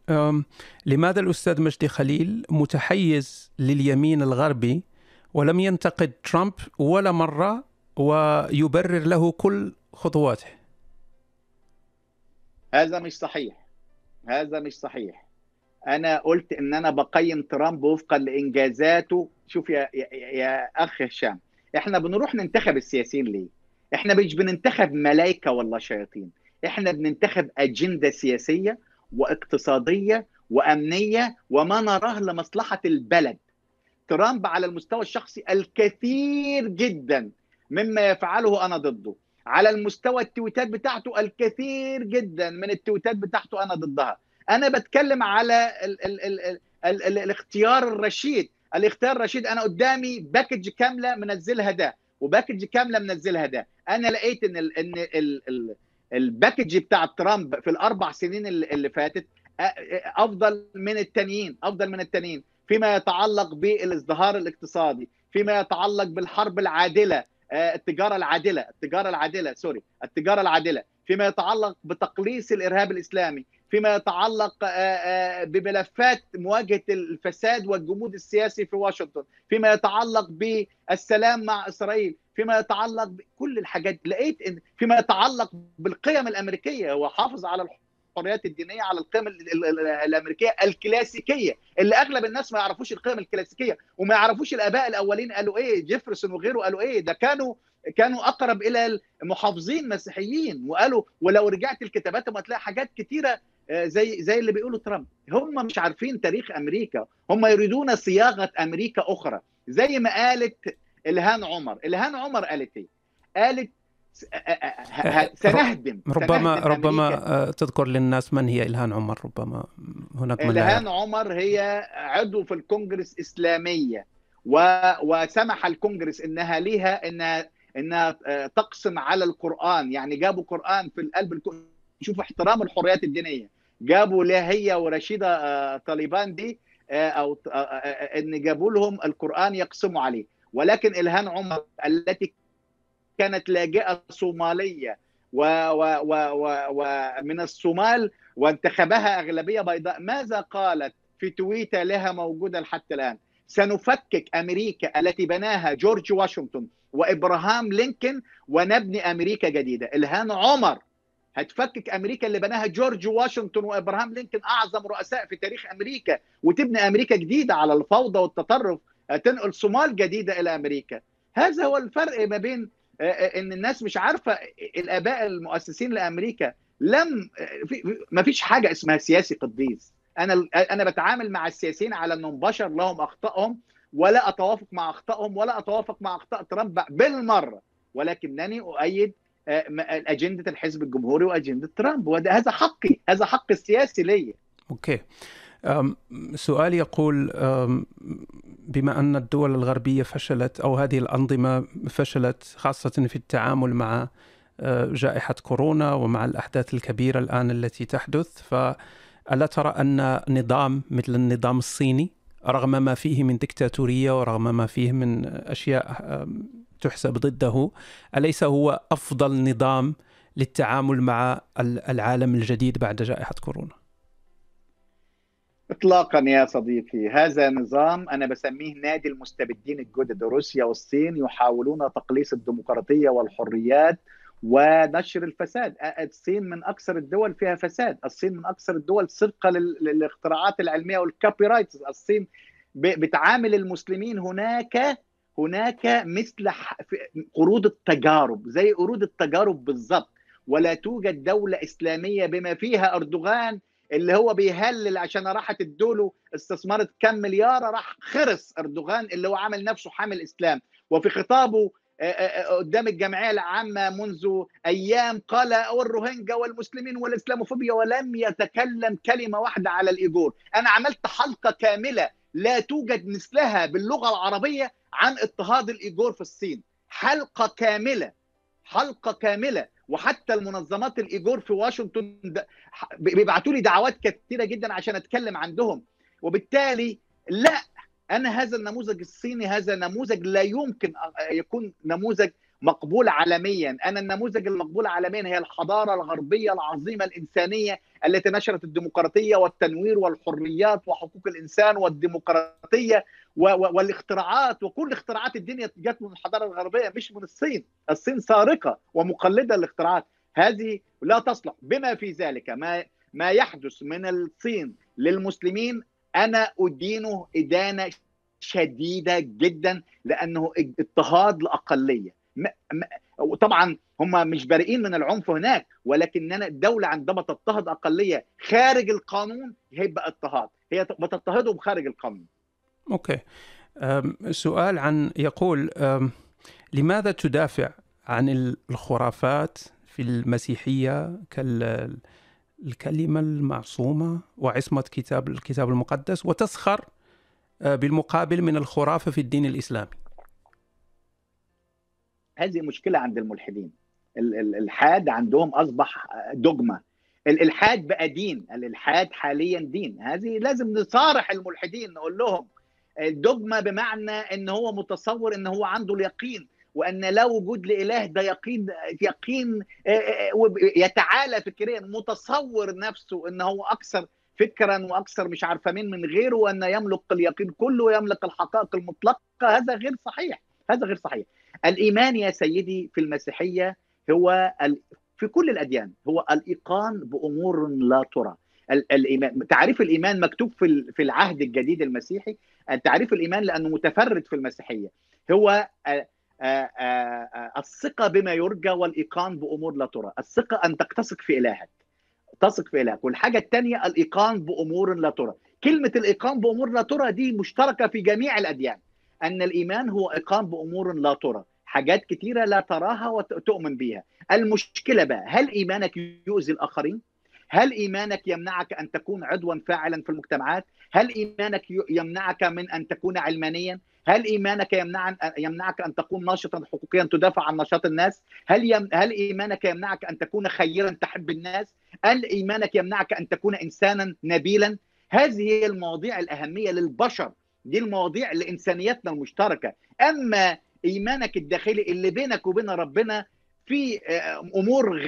لماذا الأستاذ مجدي خليل متحيز لليمين الغربي ولم ينتقد ترامب ولا مرة ويبرر له كل خطواته؟ هذا مش صحيح. هذا مش صحيح. أنا قلت إن أنا بقيم ترامب وفقا لإنجازاته. شوف يا يا, يا أخ هشام إحنا بنروح ننتخب السياسيين ليه؟ إحنا مش بننتخب ملائكه ولا شياطين. إحنا بننتخب أجندة سياسية واقتصادية وأمنية وما نراه لمصلحة البلد. ترامب على المستوى الشخصي الكثير جدا مما يفعله أنا ضده. على المستوى التويتات بتاعته الكثير جدا من التويتات بتاعته أنا ضدها. أنا بتكلم على ال ال ال ال ال ال الاختيار الرشيد. الاختيار الرشيد أنا قدامي package كاملة منزلها ده و package كاملة منزلها ده. أنا لقيت إن ال إن ال ال ال package بتاع ترامب في الأربع سنين اللي فاتت أفضل من التانيين أفضل من التانيين فيما يتعلق بالازدهار الاقتصادي فيما يتعلق بالحرب العادلة التجارة العادلة التجارة العادلة sorry التجارة العادلة فيما يتعلق بتقليص الإرهاب الإسلامي فيما يتعلق بملفات مواجهة الفساد والجمود السياسي في واشنطن فيما يتعلق بالسلام مع إسرائيل فيما يتعلق بكل الحاجات لقيت إن فيما يتعلق بالقيم الأمريكية هو حافظ على الحريات الدينية على القيم الأمريكية الكلاسيكية. اللي أغلب الناس ما يعرفوش القيم الكلاسيكية وما يعرفوش الآباء الأولين قالوا إيه جيفرسون وغيره قالوا إيه ده كانوا كانوا أقرب إلى المحافظين مسيحيين وقالوا ولو رجعت لكتاباتهم هتلاقي حاجات كتيرة زي زي اللي بيقولوا ترامب. هم مش عارفين تاريخ أمريكا. هم يريدون صياغة أمريكا أخرى. زي ما قالت إلهان عمر. إلهان عمر قالت إيه؟ قالت سنهدم ربما سنهدم ربما أمريكا. تذكر للناس من هي إلهان عمر ربما هناك من إلهان عمر هي عضو في الكونغرس إسلامية و... وسمح الكونغرس إنها ليها إنها إنها تقسم على القرآن. يعني جابوا قرآن في القلب الكون شوف احترام الحريات الدينية. جابوا لها هي ورشيدة طالبان دي أو إن جابوا لهم القرآن يقسموا عليه. ولكن الهان عمر التي كانت لاجئة صومالية ومن الصومال وانتخبها أغلبية بيضاء ماذا قالت في تويتر لها موجودة حتى الآن؟ سنفكك أمريكا التي بناها جورج واشنطن وإبراهام لينكولن ونبني أمريكا جديدة. الهان عمر هتفكك أمريكا اللي بناها جورج واشنطن وإبراهام لينكولن أعظم رؤساء في تاريخ أمريكا وتبني أمريكا جديدة على الفوضى والتطرف تنقل صومال جديدة إلى أمريكا. هذا هو الفرق ما بين إن الناس مش عارفة الآباء المؤسسين لأمريكا لم ما فيش حاجة اسمها سياسي قديس. أنا أنا بتعامل مع السياسيين على إنهم بشر لهم أخطائهم ولا أتوافق مع أخطائهم ولا أتوافق مع أخطاء ترامب بالمرة. ولكنني أؤيد أجندة الحزب الجمهوري وأجندة ترامب. وهذا هذا حقي هذا حق السياسي لي أوكي. سؤال يقول بما أن الدول الغربية فشلت أو هذه الأنظمة فشلت خاصة في التعامل مع جائحة كورونا ومع الأحداث الكبيرة الآن التي تحدث فألا ترى أن نظام مثل النظام الصيني رغم ما فيه من دكتاتورية ورغم ما فيه من أشياء تحسب ضده أليس هو أفضل نظام للتعامل مع العالم الجديد بعد جائحة كورونا؟ اطلاقا يا صديقي هذا نظام أنا بسميه نادي المستبدين الجدد. روسيا والصين يحاولون تقليص الديمقراطية والحريات ونشر الفساد. الصين من أكثر الدول فيها فساد. الصين من أكثر الدول سرقه للاختراعات العلمية وال copyright الصين بتعامل المسلمين هناك هناك مثل قرود التجارب زي قرود التجارب بالضبط. ولا توجد دولة إسلامية بما فيها أردوغان اللي هو بيهلل عشان راحت ادوله استثمرت كم مليار راح خرس أردوغان اللي هو عامل نفسه حامل إسلام. وفي خطابه قدام الجمعية العامة منذ أيام قال والروهينجا والمسلمين والإسلاموفوبيا ولم يتكلم كلمة واحدة على الإيجور أنا عملت حلقة كاملة لا توجد مثلها باللغة العربية عن اضطهاد الايجور في الصين. حلقة كاملة حلقة كاملة. وحتى المنظمات الايجور في واشنطن بيبعتوا لي دعوات كثيره جدا عشان أتكلم عندهم. وبالتالي لا أنا هذا النموذج الصيني هذا نموذج لا يمكن يكون نموذج مقبول عالميا. أنا النموذج المقبول عالميا هي الحضارة الغربية العظيمة الإنسانية التي نشرت الديمقراطية والتنوير والحريات وحقوق الإنسان والديمقراطية والاختراعات وكل اختراعات الدنيا جت من الحضارة الغربية مش من الصين. الصين سارقة ومقلدة للاختراعات هذه لا تصلح. بما في ذلك ما ما يحدث من الصين للمسلمين أنا ادينه إدانة شديدة جدا لأنه اضطهاد لاقليه طبعا هم مش بارئين من العنف هناك ولكننا الدولة عندما تضطهد أقلية خارج القانون هيبقى اضطهاد. هي بتضطهدهم خارج القانون. أوكي. سؤال عن يقول لماذا تدافع عن الخرافات في المسيحية كالكلمه المعصومة وعصمة كتاب الكتاب المقدس وتسخر بالمقابل من الخرافة في الدين الإسلامي؟ هذه مشكلة عند الملحدين. الالحاد عندهم أصبح دogma الالحاد بقى دين. الالحاد حاليا دين. هذه لازم نصارح الملحدين نقول لهم الدogma بمعنى إن هو متصور إن هو عنده اليقين وأن لا وجود لإله ده يقين يقين يتعالى فكريا متصور نفسه إن هو أكثر فكرا وأكثر مش عارفة مين من غيره وأن يملك اليقين كله ويملك الحقائق المطلقة. هذا غير صحيح هذا غير صحيح. الإيمان يا سيدي في المسيحية هو في كل الأديان هو الإيقان بأمور لا ترى. الإيمان تعريف الإيمان مكتوب في في العهد الجديد المسيحي تعريف الإيمان لأنه متفرد في المسيحية. هو الثقة بما يرجى والإيقان بأمور لا ترى. الثقة أن تقتصق في إلهك تثق في إلهك. والحاجة الثانية الإيقان بأمور لا ترى. كلمة الإيقان بأمور لا ترى دي مشتركة في جميع الأديان. أن الإيمان هو إيقان بأمور لا ترى. حاجات كتيرة لا تراها وتؤمن بها المشكلة بقى هل إيمانك يؤذي الآخرين؟ هل إيمانك يمنعك أن تكون عضوا فاعلا في المجتمعات؟ هل إيمانك يمنعك من أن تكون علمانيا؟ هل إيمانك يمنع يمنعك أن تكون ناشطا حقوقيا تدافع عن نشاط الناس؟ هل يم... هل إيمانك يمنعك أن تكون خيرا تحب الناس؟ هل إيمانك يمنعك أن تكون انسانا نبيلا؟ هذه هي المواضيع الأهمية للبشر دي المواضيع لإنسانيتنا المشتركة. أما إيمانك الداخلي اللي بينك وبين ربنا في أمور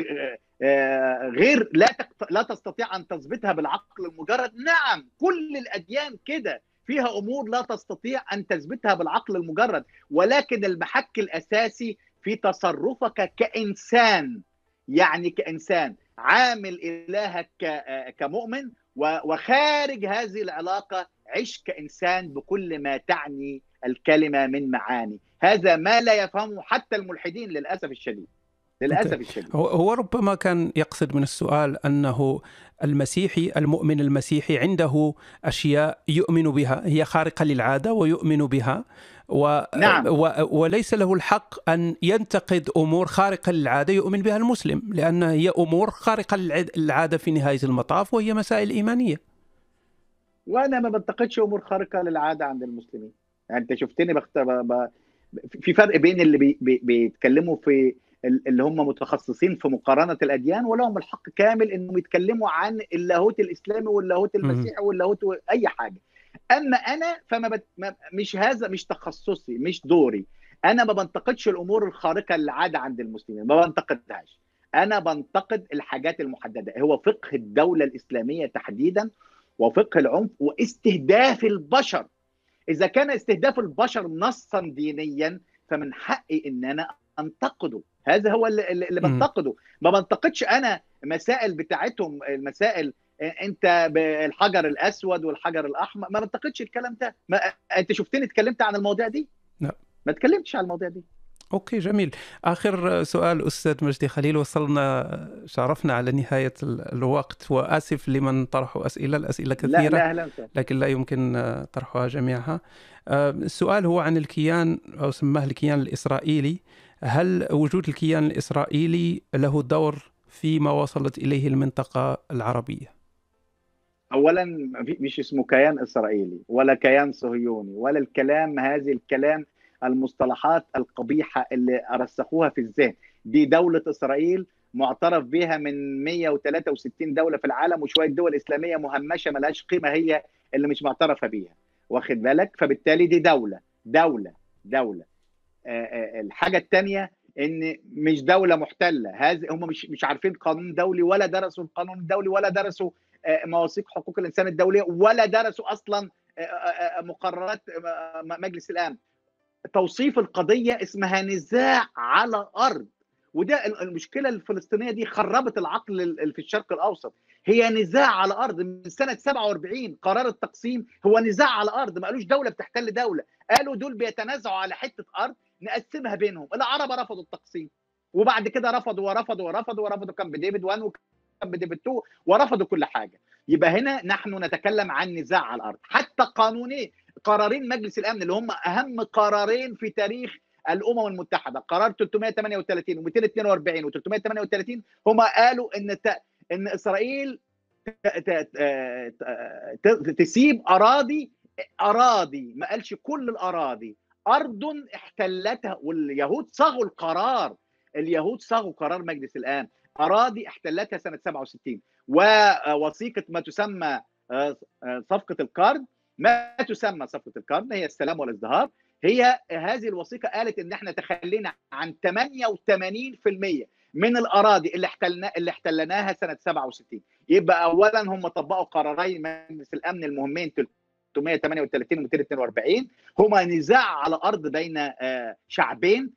غير لا لا تستطيع أن تثبتها بالعقل المجرد. نعم كل الأديان كده فيها أمور لا تستطيع أن تثبتها بالعقل المجرد ولكن المحك الأساسي في تصرفك كإنسان. يعني كإنسان عامل إلهك كمؤمن وخارج هذه العلاقة عش كإنسان بكل ما تعني الكلمة من معاني. هذا ما لا يفهمه حتى الملحدين للأسف الشديد. للأسف الشديد هو ربما كان يقصد من السؤال أنه المسيحي المؤمن المسيحي عنده أشياء يؤمن بها هي خارقة للعادة ويؤمن بها و... نعم. و... وليس له الحق أن ينتقد أمور خارقة للعادة يؤمن بها المسلم لأن هي أمور خارقة للعادة في نهاية المطاف وهي مسائل إيمانية. وأنا ما بنتقدش أمور خارقة للعادة عند المسلمين. يعني أنت شفتني بخت... ب... في فرق بين اللي بي... بي... بيتكلموا في اللي هم متخصصين في مقارنة الأديان ولهم الحق كامل إنهم يتكلموا عن اللاهوت الإسلامي واللاهوت المسيحي واللاهوت أي حاجة. أما أنا فما بت... مش هذا مش تخصصي مش دوري. أنا ما بنتقدش الأمور الخارقة للعاده عند المسلمين ما بنتقدهاش. أنا بنتقد الحاجات المحددة. هو فقه الدولة الإسلامية تحديدا وفقه العنف واستهداف البشر. إذا كان استهداف البشر نصا دينيا فمن حقي إن أنا أنتقده. هذا هو اللي, اللي بنتقده. ما بنتقدش أنا مسائل بتاعتهم المسائل أنت بالحجر الأسود والحجر الأحمر. ما بنتقدش الكلام ده. ما... أنت شفتني اتكلمت عن المواضيع دي؟ لا. ما اتكلمتش عن المواضيع دي. أوكي جميل. آخر سؤال أستاذ مجدي خليل وصلنا شرفنا على نهاية الوقت. وآسف لمن طرحوا أسئلة الأسئلة كثيرة لا لا لكن لا يمكن طرحها جميعها. السؤال هو عن الكيان أو سماه الكيان الإسرائيلي. هل وجود الكيان الإسرائيلي له دور فيما وصلت إليه المنطقة العربية؟ اولا مش اسمه كيان إسرائيلي ولا كيان صهيوني ولا الكلام هذه الكلام المصطلحات القبيحة اللي رسخوها في الذهن. دي دولة إسرائيل معترف بها من 163 دولة في العالم وشوية دول إسلامية مهمشة ملهاش قيمة هي اللي مش معترفة بيها. واخد بالك؟ فبالتالي دي دولة دولة دولة. الحاجة الثانية إن مش دولة محتلة. هذه هم مش مش عارفين قانون دولي ولا درسوا القانون الدولي ولا درسوا مواثيق حقوق الإنسان الدولية ولا درسوا أصلا مقررات مجلس الأمن. توصيف القضية اسمها نزاع على أرض. وده المشكلة الفلسطينية دي خربت العقل في الشرق الأوسط. هي نزاع على أرض من سنة 47 قرار التقسيم هو نزاع على أرض ما قالوش دولة بتحتل دولة. قالوا دول بيتنازعوا على حتة أرض نقسمها بينهم. العرب رفضوا التقسيم. وبعد كده رفضوا ورفضوا ورفضوا ورفضوا كامب ديفيد 1 وكامب ديفيد 2 ورفضوا كل حاجة. يبقى هنا نحن نتكلم عن نزاع على الأرض. حتى قانونين قرارين مجلس الأمن اللي هم أهم قرارين في تاريخ الأمم المتحدة قرار 338 و242 و338 هم قالوا إن ت... إن إسرائيل ت... ت... تسيب أراضي أراضي ما قالش كل الأراضي أرض احتلتها واليهود صاغوا القرار اليهود صاغوا قرار مجلس الأمن أراضي احتلتها سنة 67 ووثيقه ما تسمى صفقة القرن ما تسمى صفقة القرن هي السلام والازدهار هي هذه الوثيقة قالت إن إحنا تخلينا عن 88% من الأراضي اللي احتلنا اللي احتلناها سنة 67 يبقى اولا هم طبقوا قراري مجلس الأمن المهمين 338 و 242 هما نزاع على أرض بين شعبين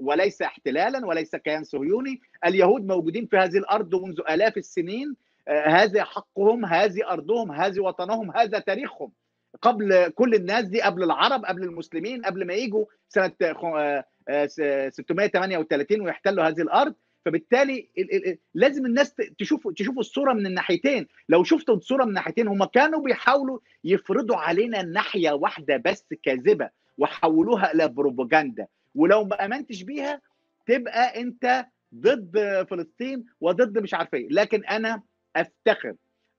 وليس احتلالا وليس كيان صهيوني. اليهود موجودين في هذه الأرض منذ آلاف السنين. هذا حقهم هذه أرضهم هذه وطنهم هذا تاريخهم. قبل كل الناس دي قبل العرب قبل المسلمين قبل ما يجوا سنة 638 ويحتلوا هذه الأرض. فبالتالي لازم الناس تشوف تشوفوا الصورة من الناحيتين. لو شفتوا الصورة من الناحيتين هم كانوا بيحاولوا يفرضوا علينا ناحية واحدة بس كاذبة وحولوها إلى بروباجندا ولو ما آمنتش بيها تبقى أنت ضد فلسطين وضد مش عارف إيه. لكن أنا أفتخر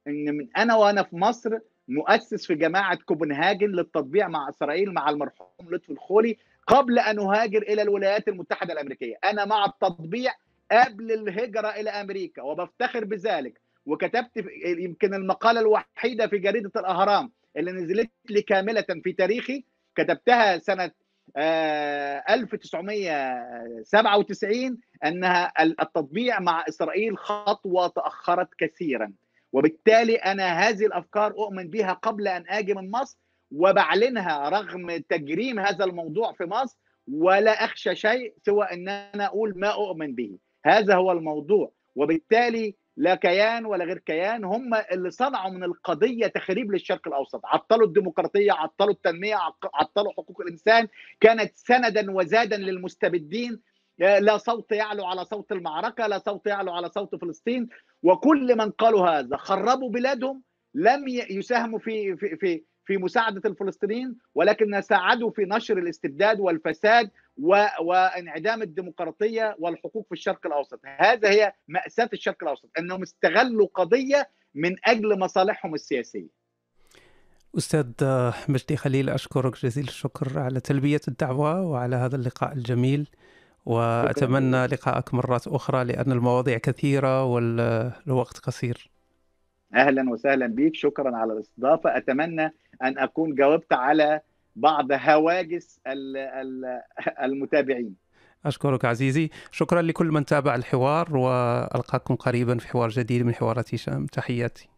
إن من أنا وأنا في مصر مؤسس في جماعة كوبنهاجن للتطبيع مع إسرائيل مع المرحوم لطفي الخولي قبل أن اهاجر إلى الولايات المتحدة الأمريكية. أنا مع التطبيع قبل الهجرة إلى أمريكا وبفتخر بذلك. وكتبت يمكن المقالة الوحيدة في جريدة الأهرام اللي نزلت لي كاملة في تاريخي كتبتها سنة 1997 أنها التطبيع مع إسرائيل خطوة تأخرت كثيرا. وبالتالي أنا هذه الأفكار أؤمن بها قبل أن آجي من مصر وبعلنها رغم تجريم هذا الموضوع في مصر ولا أخشى شيء سوى أن أنا أقول ما أؤمن به. هذا هو الموضوع. وبالتالي لا كيان ولا غير كيان هم اللي صنعوا من القضية تخريب للشرق الأوسط. عطلوا الديمقراطية عطلوا التنمية عطلوا حقوق الإنسان. كانت سندا وزادا للمستبدين لا صوت يعلو على صوت المعركة لا صوت يعلو على صوت فلسطين. وكل من قالوا هذا خربوا بلادهم لم يساهموا في في في في مساعدة الفلسطينيين ولكن ساعدوا في نشر الاستبداد والفساد وانعدام الديمقراطية والحقوق في الشرق الأوسط، هذا هي مأساة الشرق الأوسط أنهم استغلوا قضية من أجل مصالحهم السياسية. أستاذ مجدي خليل أشكرك جزيل الشكر على تلبية الدعوة وعلى هذا اللقاء الجميل. وأتمنى لقاءك مرات أخرى لأن المواضيع كثيرة والوقت قصير. أهلا وسهلا بك شكرا على الاستضافة. أتمنى أن أكون جاوبت على بعض هواجس المتابعين. أشكرك عزيزي. شكرا لكل من تابع الحوار وألقاكم قريبا في حوار جديد من حوارات هشام. تحياتي.